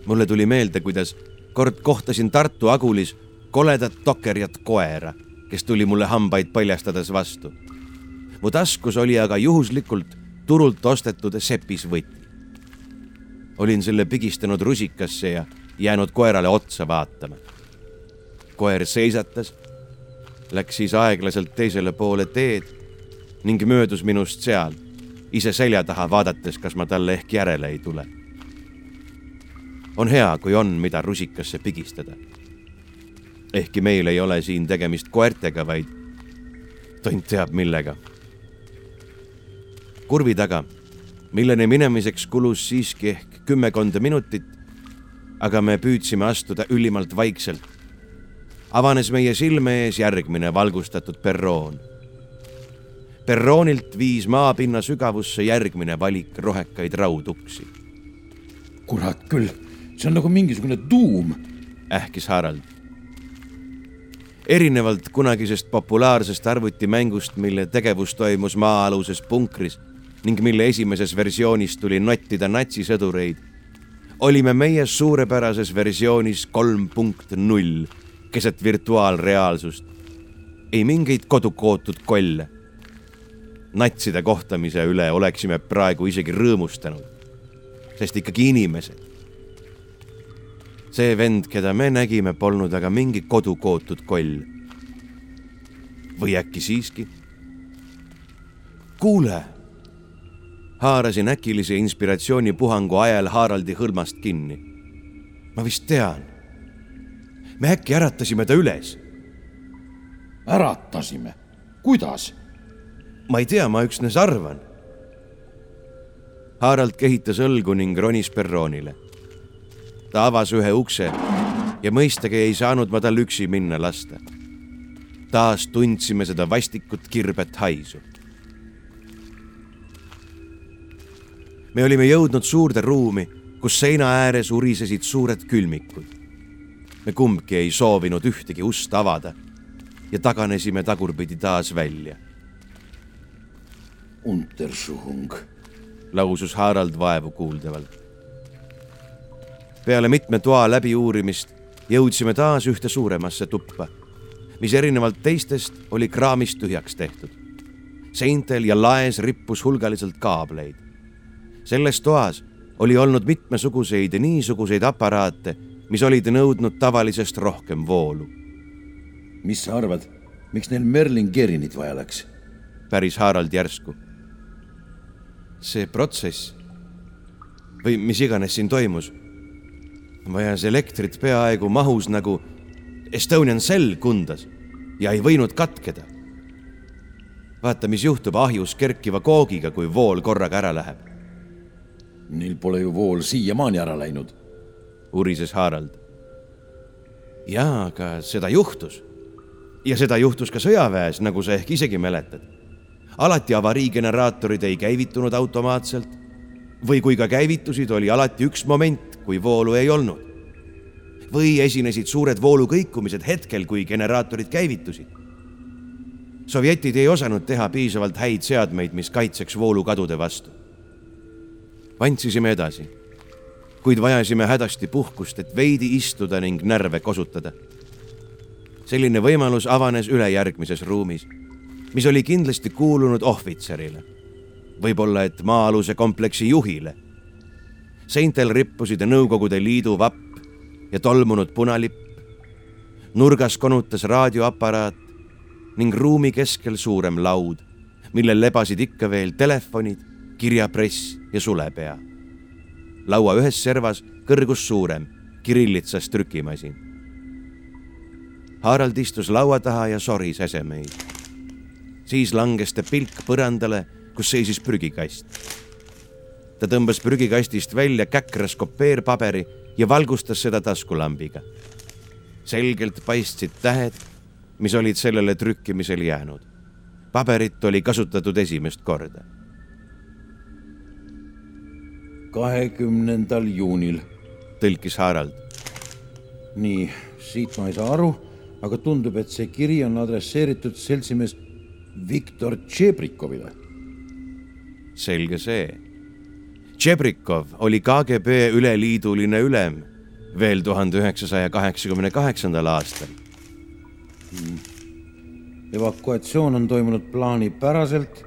mulle tuli meelde, kuidas kord kohtasin Tartu Agulis koledat tokerjat koera, kes tuli mulle hambaid paljastades vastu mu taskus oli aga juhuslikult turult ostetud sepisvõti. olin selle pigistanud rusikasse ja jäänud koerale otsa vaatama. koer seisatas, läks siis aeglaselt teisele poole teed ning möödus minust seal, ise selja taha vaadates, kas ma talle ehk järele ei tule. on hea, kui on, mida rusikasse pigistada. ehkki meil ei ole siin tegemist koertega, vaid tont teab millega kurvi taga, milleni minemiseks kulus siiski ehk kümmekonda minutit. aga me püüdsime astuda ülimalt vaikselt. avanes meie silme ees järgmine valgustatud perroon. perroonilt viis maapinna sügavusse järgmine valik rohekaid rauduksi. kurat küll, see on nagu mingisugune tuum, ähkis Harald erinevalt kunagisest populaarsest arvutimängust, mille tegevus toimus maa-aluses punkris ning mille esimeses versioonis tuli nottida natsisõdureid, olime meie suurepärases versioonis kolm punkt null keset virtuaalreaalsust. ei mingeid kodukootud kolle. natside kohtamise üle oleksime praegu isegi rõõmustanud, sest ikkagi inimesed. see vend, keda me nägime, polnud aga mingi kodukootud koll. või äkki siiski? kuule haarasin äkilise inspiratsioonipuhangu ajal Haraldi hõlmast kinni. ma vist tean. me äkki äratasime ta üles. äratasime? kuidas? ma ei tea, ma üksnes arvan. Harald kehitas õlgu ning ronis perroonile. ta avas ühe ukse ja mõistagi ei saanud ma tal üksi minna lasta. taas tundsime seda vastikut kirbet haisu me olime jõudnud suurde ruumi, kus seina ääres urisesid suured külmikud. me kumbki ei soovinud ühtegi ust avada ja taganesime tagurpidi taas välja. Untersuchung, lausus Harald vaevu kuuldavalt. peale mitme toa läbiuurimist jõudsime taas ühte suuremasse tuppa, mis erinevalt teistest oli kraamist tühjaks tehtud. seintel ja laes rippus hulgaliselt kaableid selles toas oli olnud mitmesuguseid niisuguseid aparaate, mis olid nõudnud tavalisest rohkem voolu. mis sa arvad, miks neil Merlin Gerinit vaja läks? päris Harald järsku. see protsess või mis iganes siin toimus, vajas elektrit peaaegu mahus nagu Estonian Cell kundas ja ei võinud katkeda. vaata, mis juhtub ahjus kerkiva koogiga, kui vool korraga ära läheb Neil pole ju vool siiamaani ära läinud. urises Harald. jaa, aga seda juhtus. ja seda juhtus ka sõjaväes, nagu sa ehk isegi mäletad. alati avariigeneraatorid ei käivitunud automaatselt või kui ka käivitusid, oli alati üks moment, kui voolu ei olnud. või esinesid suured voolukõikumised hetkel, kui generaatorid käivitusid. sovjetid ei osanud teha piisavalt häid seadmeid, mis kaitseks voolukadude vastu vantsisime edasi, kuid vajasime hädasti puhkust, et veidi istuda ning närve kosutada. selline võimalus avanes ülejärgmises ruumis, mis oli kindlasti kuulunud ohvitserile. võib-olla, et maa-aluse kompleksi juhile. seintel rippusid Nõukogude Liidu vapp ja tolmunud punalipp. nurgas konutas raadioaparaat ning ruumi keskel suurem laud, millel lebasid ikka veel telefonid, kirjapress ja sulepea. laua ühes servas kõrgus suurem, kirillitsas trükimasin. Harald istus laua taha ja soris esemeid. siis langes ta pilk põrandale, kus seisis prügikast. ta tõmbas prügikastist välja käkras kopeerpaberi ja valgustas seda taskulambiga. selgelt paistsid tähed, mis olid sellele trükkimisele jäänud. paberit oli kasutatud esimest korda kahekümnendal juunil. tõlkis Harald. nii, siit ma ei saa aru, aga tundub, et see kiri on adresseeritud seltsimees Viktor Tšebrikovile. selge see. Tšebrikov oli KGB üleliiduline ülem veel tuhande üheksasaja kaheksakümne kaheksandal aastal hmm.. evakuatsioon on toimunud plaanipäraselt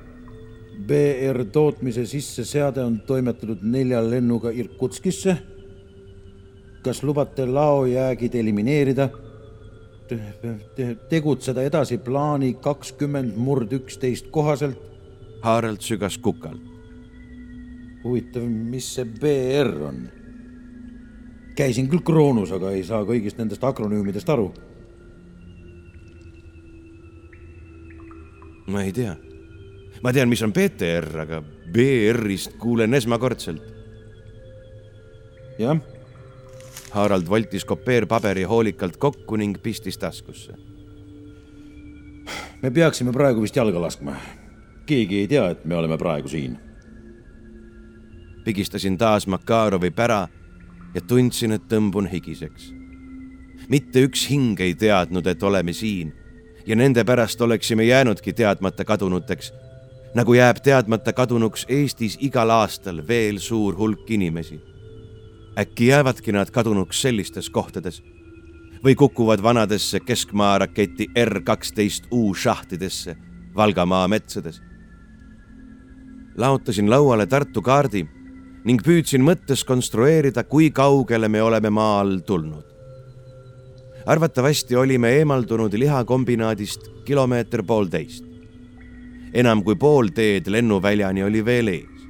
BR tootmise sisseseade on toimetatud nelja lennuga Irkutskisse. kas lubate laojäägid elimineerida? tegutseda edasi plaani kakskümmend murd üksteist kohaselt. Harald sügas kukalt. huvitav, mis see BR on? käisin küll Kroonus, aga ei saa kõigist nendest akronüümidest aru. ma ei tea ma tean, mis on BTR, aga BR-ist kuulen esmakordselt. jah. Harald voltis kopeerpaberi hoolikalt kokku ning pistis taskusse. me peaksime praegu vist jalga laskma. keegi ei tea, et me oleme praegu siin. pigistasin taas Makarovi pära ja tundsin, et tõmbun higiseks. mitte üks hing ei teadnud, et oleme siin ja nende pärast oleksime jäänudki teadmata kadunuteks nagu jääb teadmata kadunuks Eestis igal aastal veel suur hulk inimesi. äkki jäävadki nad kadunuks sellistes kohtades või kukuvad vanadesse keskmaa raketi R kaksteist U šahtidesse Valgamaa metsades. laotasin lauale Tartu kaardi ning püüdsin mõttes konstrueerida, kui kaugele me oleme maa all tulnud. arvatavasti olime eemaldunud lihakombinaadist kilomeeter poolteist. Enam kui pool teed lennuväljani oli veel ees.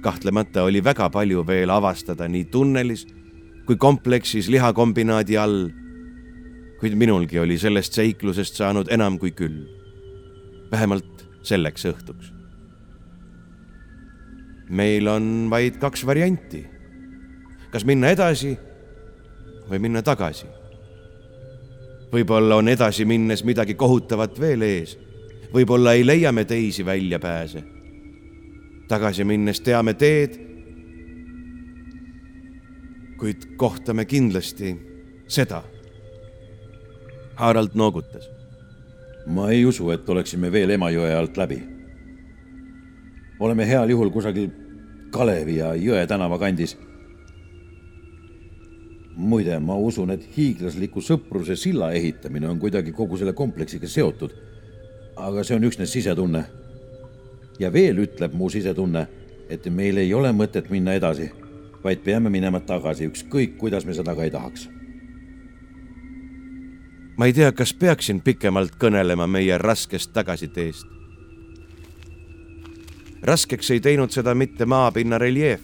kahtlemata oli väga palju veel avastada nii tunnelis kui kompleksis lihakombinaadi all. kuid minulgi oli sellest seiklusest saanud enam kui küll. vähemalt selleks õhtuks meil on vaid kaks varianti. kas minna edasi või minna tagasi. võib-olla on edasi minnes midagi kohutavat veel ees. Võib-olla ei leia me teisi väljapääse. tagasi minnes teame teed. kuid kohtame kindlasti seda. Harald noogutas. ma ei usu, et oleksime veel Emajõe alt läbi oleme heal juhul kusagil Kalevi ja Jõe tänava kandis. muide, ma usun, et hiiglasliku sõpruse silla ehitamine on kuidagi kogu selle kompleksiga seotud. Aga see on üksnes sisetunne. ja veel ütleb mu sisetunne, et meil ei ole mõtet minna edasi, vaid peame minema tagasi, ükskõik kuidas me seda ka ei tahaks ma ei tea, kas peaksin pikemalt kõnelema meie raskest tagasiteest raskeks ei teinud seda mitte maapinna reljeef.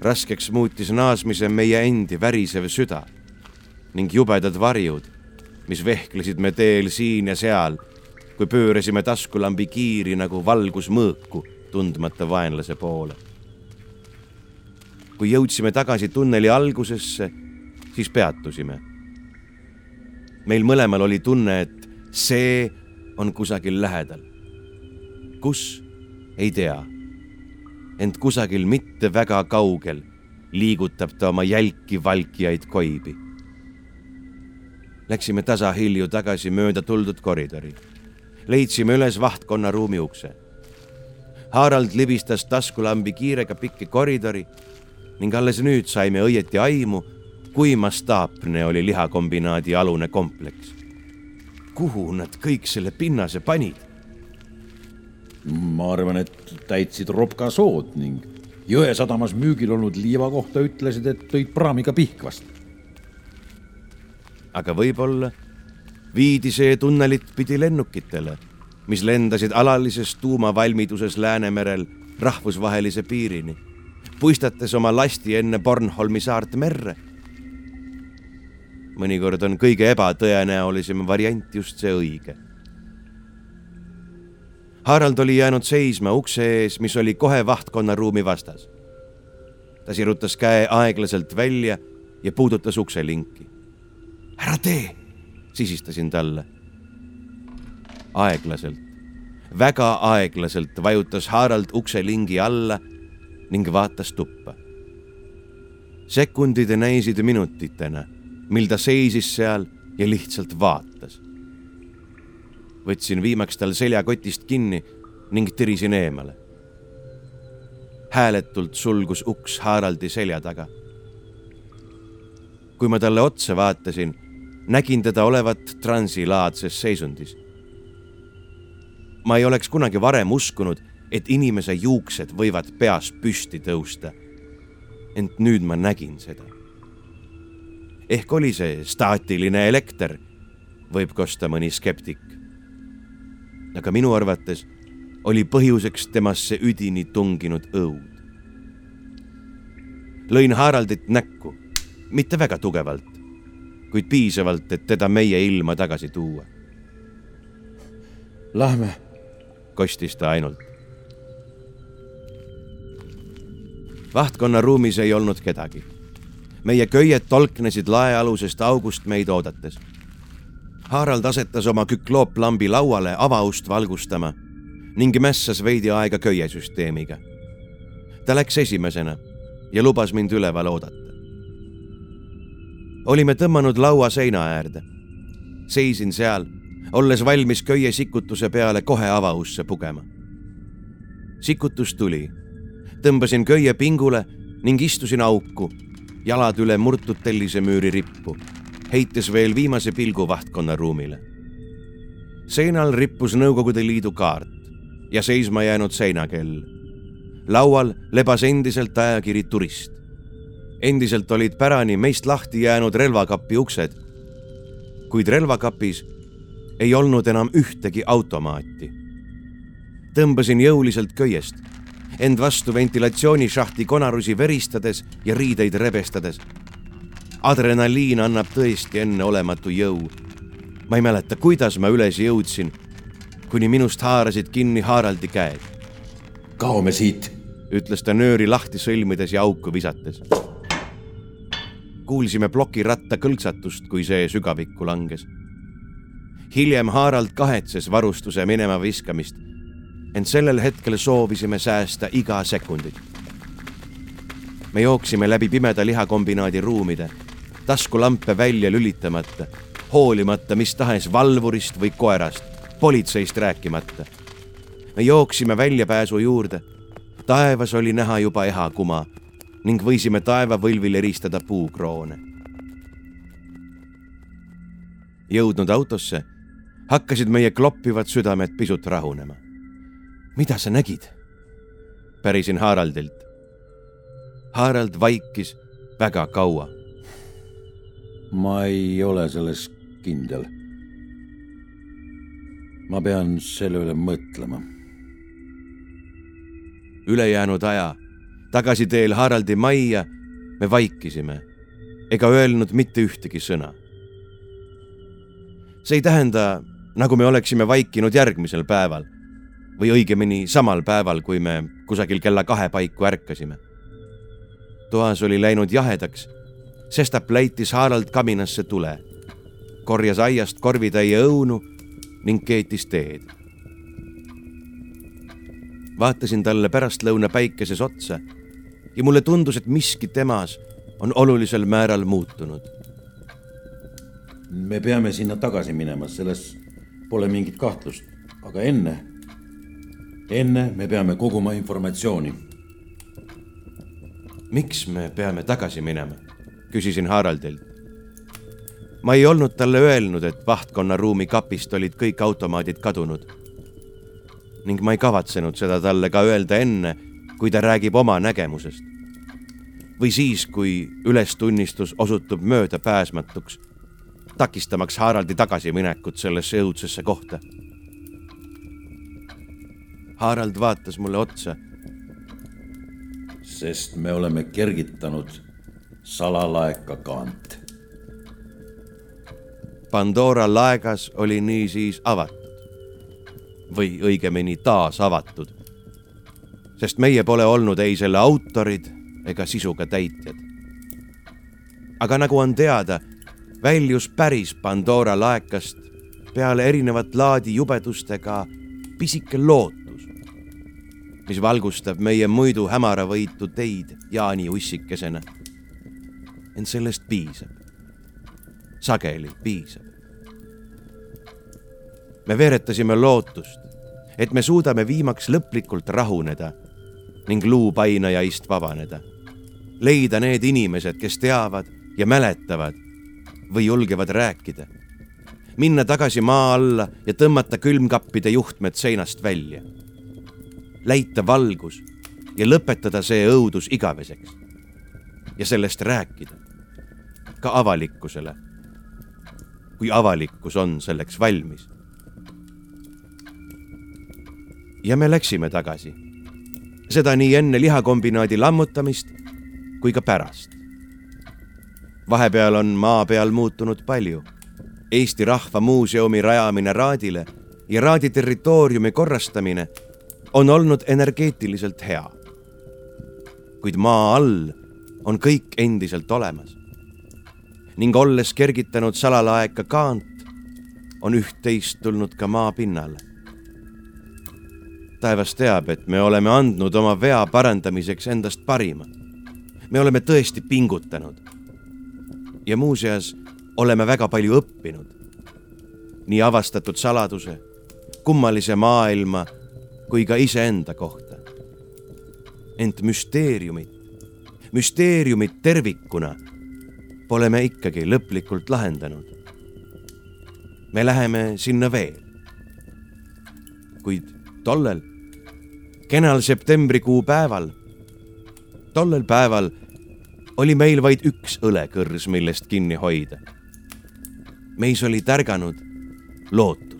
raskeks muutis naasmise meie endi värisev süda ning jubedad varjud, mis vehklesid me teel siin ja seal, kui pöörasime taskulambi kiiri nagu valgusmõõku tundmata vaenlase poole. kui jõudsime tagasi tunneli algusesse, siis peatusime. meil mõlemal oli tunne, et see on kusagil lähedal kus, ei tea. ent kusagil mitte väga kaugel liigutab ta oma jälki valkijaid koibi. Läksime tasahilju tagasi mööda tuldud koridori. leidsime üles vahtkonna ruumi ukse. Harald libistas taskulambi kiirega pikki koridori ning alles nüüd saime õieti aimu, kui mastaapne oli lihakombinaadi alune kompleks. kuhu nad kõik selle pinnase panid? ma arvan, et täitsid Ropka sood ning Jõesadamas müügil olnud liiva kohta ütlesid, et tõid praamiga Pihkvast. Aga võib-olla viidi see tunnelit pidi lennukitele, mis lendasid alalises tuumavalmiduses Läänemerel rahvusvahelise piirini, puistates oma lasti enne Bornholmi saart merre. mõnikord on kõige ebatõenäolisem variant just see õige Harald oli jäänud seisma ukse ees, mis oli kohe vahtkonna ruumi vastas. ta sirutas käe aeglaselt välja ja puudutas ukse linki. Ära tee, sisistasin talle. aeglaselt, väga aeglaselt vajutas Harald ukse lingi alla ning vaatas tuppa. sekundid näisid minutitena, mil ta seisis seal ja lihtsalt vaatas võtsin viimaks tal seljakotist kinni ning tirisin eemale. hääletult sulgus uks Haraldi selja taga. kui ma talle otsa vaatasin, nägin teda olevat transilaadses seisundis. ma ei oleks kunagi varem uskunud, et inimese juuksed võivad peas püsti tõusta. ent nüüd ma nägin seda. ehk oli see staatiline elekter, võib kosta mõni skeptik aga minu arvates oli põhjuseks temasse üdini tunginud õud. lõin Haraldit näkku, mitte väga tugevalt, kuid piisavalt, et teda meie ilma tagasi tuua. Lähme, kostis ta ainult. vahtkonna ruumis ei olnud kedagi. meie köied tolknesid laealusest august meid oodates Harald asetas oma küklooplambi lauale avaust valgustama ning mässas veidi aega köiesüsteemiga. ta läks esimesena ja lubas mind üleval oodata. Olime tõmmanud laua seina äärde. seisin seal, olles valmis köie sikutuse peale kohe avausse pugema. sikutus tuli, tõmbasin köie pingule ning istusin auku, jalad üle murtud tellisemüüri rippu, heites veel viimase pilgu vahtkonna ruumile. seinal rippus Nõukogude Liidu kaart ja seisma jäänud seinakell. laual lebas endiselt ajakiri Turist. Endiselt olid pärani meist lahti jäänud relvakapi uksed, kuid relvakapis ei olnud enam ühtegi automaati. tõmbasin jõuliselt köiest, end vastu ventilatsioonishahti konarusi veristades ja riideid rebestades. adrenaliin annab tõesti enneolematu jõu. ma ei mäleta, kuidas ma üles jõudsin, kuni minust haarasid kinni Haraldi käed. kaome siit, ütles ta nööri lahti sõlmides ja auku visates. Kuulsime plokiratta kõlksatust, kui see sügavikku langes hiljem Harald kahetses varustuse minema viskamist, ent sellel hetkel soovisime säästa iga sekundit. me jooksime läbi pimeda lihakombinaadi ruumide, taskulampe välja lülitamata, hoolimata mis tahes valvurist või koerast, politseist rääkimata. me jooksime väljapääsu juurde. taevas oli näha juba ehakuma ning võisime taevavõlvil eristada puukroone. jõudnud autosse hakkasid meie kloppivad südamed pisut rahunema. mida sa nägid? pärisin Haraldilt. Harald vaikis väga kaua. ma ei ole selles kindel. ma pean selle üle mõtlema. ülejäänud aja tagasiteel Haraldi majja me vaikisime ega öelnud mitte ühtegi sõna. see ei tähenda, nagu me oleksime vaikinud järgmisel päeval või õigemini samal päeval, kui me kusagil kella kahe paiku ärkasime. toas oli läinud jahedaks, sestap läitis Harald kaminasse tule, korjas aiast korvitäie õunu ning keetis teed. vaatasin talle pärastlõuna päikeses otsa ja mulle tundus, et miski temas on olulisel määral muutunud. me peame sinna tagasi minema, selles Pole mingit kahtlust, aga enne, enne me peame koguma informatsiooni. miks me peame tagasi minema? küsisin Haraldilt. ma ei olnud talle öelnud, et vahtkonna ruumi kapist olid kõik automaadid kadunud. ning ma ei kavatsenud seda talle ka öelda enne, kui ta räägib oma nägemusest. või siis, kui ülestunnistus osutub möödapääsmatuks takistamaks Haraldi tagasiminekut sellesse õudsesse kohta. Harald vaatas mulle otsa. sest me oleme kergitanud salalaeka kaant. Pandora laegas oli niisiis avatud või õigemini taas avatud, sest meie pole olnud ei selle autorid ega sisuga täitjad. aga nagu on teada väljus päris Pandora laekast peale erinevat laadi jubedustega pisike lootus, mis valgustab meie muidu hämaravõitu teid Jaani ussikesena. ent sellest piisab. sageli piisab. me veeretasime lootust, et me suudame viimaks lõplikult rahuneda ning luupainajaist vabaneda. leida need inimesed, kes teavad ja mäletavad, või julgevad rääkida. minna tagasi maa alla ja tõmmata külmkappide juhtmed seinast välja. leita valgus ja lõpetada see õudus igaveseks. ja sellest rääkida ka avalikkusele. kui avalikkus on selleks valmis. ja me läksime tagasi. Seda nii enne lihakombinaadi lammutamist kui ka pärast vahepeal on maa peal muutunud palju. Eesti Rahva Muuseumi rajamine Raadile ja Raadi territooriumi korrastamine on olnud energeetiliselt hea. kuid maa all on kõik endiselt olemas. ning olles kergitanud salalaeka kaant, on üht-teist tulnud ka maapinnale. Taevas teab, et me oleme andnud oma vea parandamiseks endast parima. me oleme tõesti pingutanud ja muuseas oleme väga palju õppinud. nii avastatud saladuse, kummalise maailma kui ka iseenda kohta. ent müsteeriumit, müsteeriumit tervikuna pole me ikkagi lõplikult lahendanud. me läheme sinna veel. kuid tollel kenal septembrikuu päeval, tollel päeval oli meil vaid üks õlekõrs, millest kinni hoida. meis oli tärganud lootus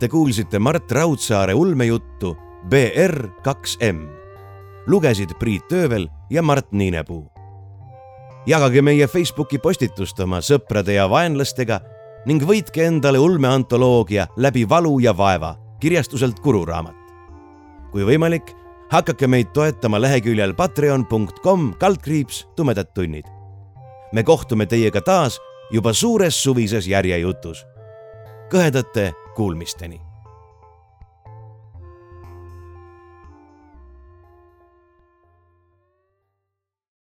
Te kuulsite Mart Raudsaare ulmejuttu BR kaks M. lugesid Priit Öövel ja Mart Niinepuu. jagage meie Facebooki postitust oma sõprade ja vaenlastega ning võitke endale ulmeantoloogia Läbi valu ja vaeva kirjastuselt Kuru raamat. kui võimalik, hakake meid toetama leheküljel patreon.com kaldkriips tumedad tunnid. me kohtume teiega taas juba suures suvises järjejutus. kõhedate Kuulmisteni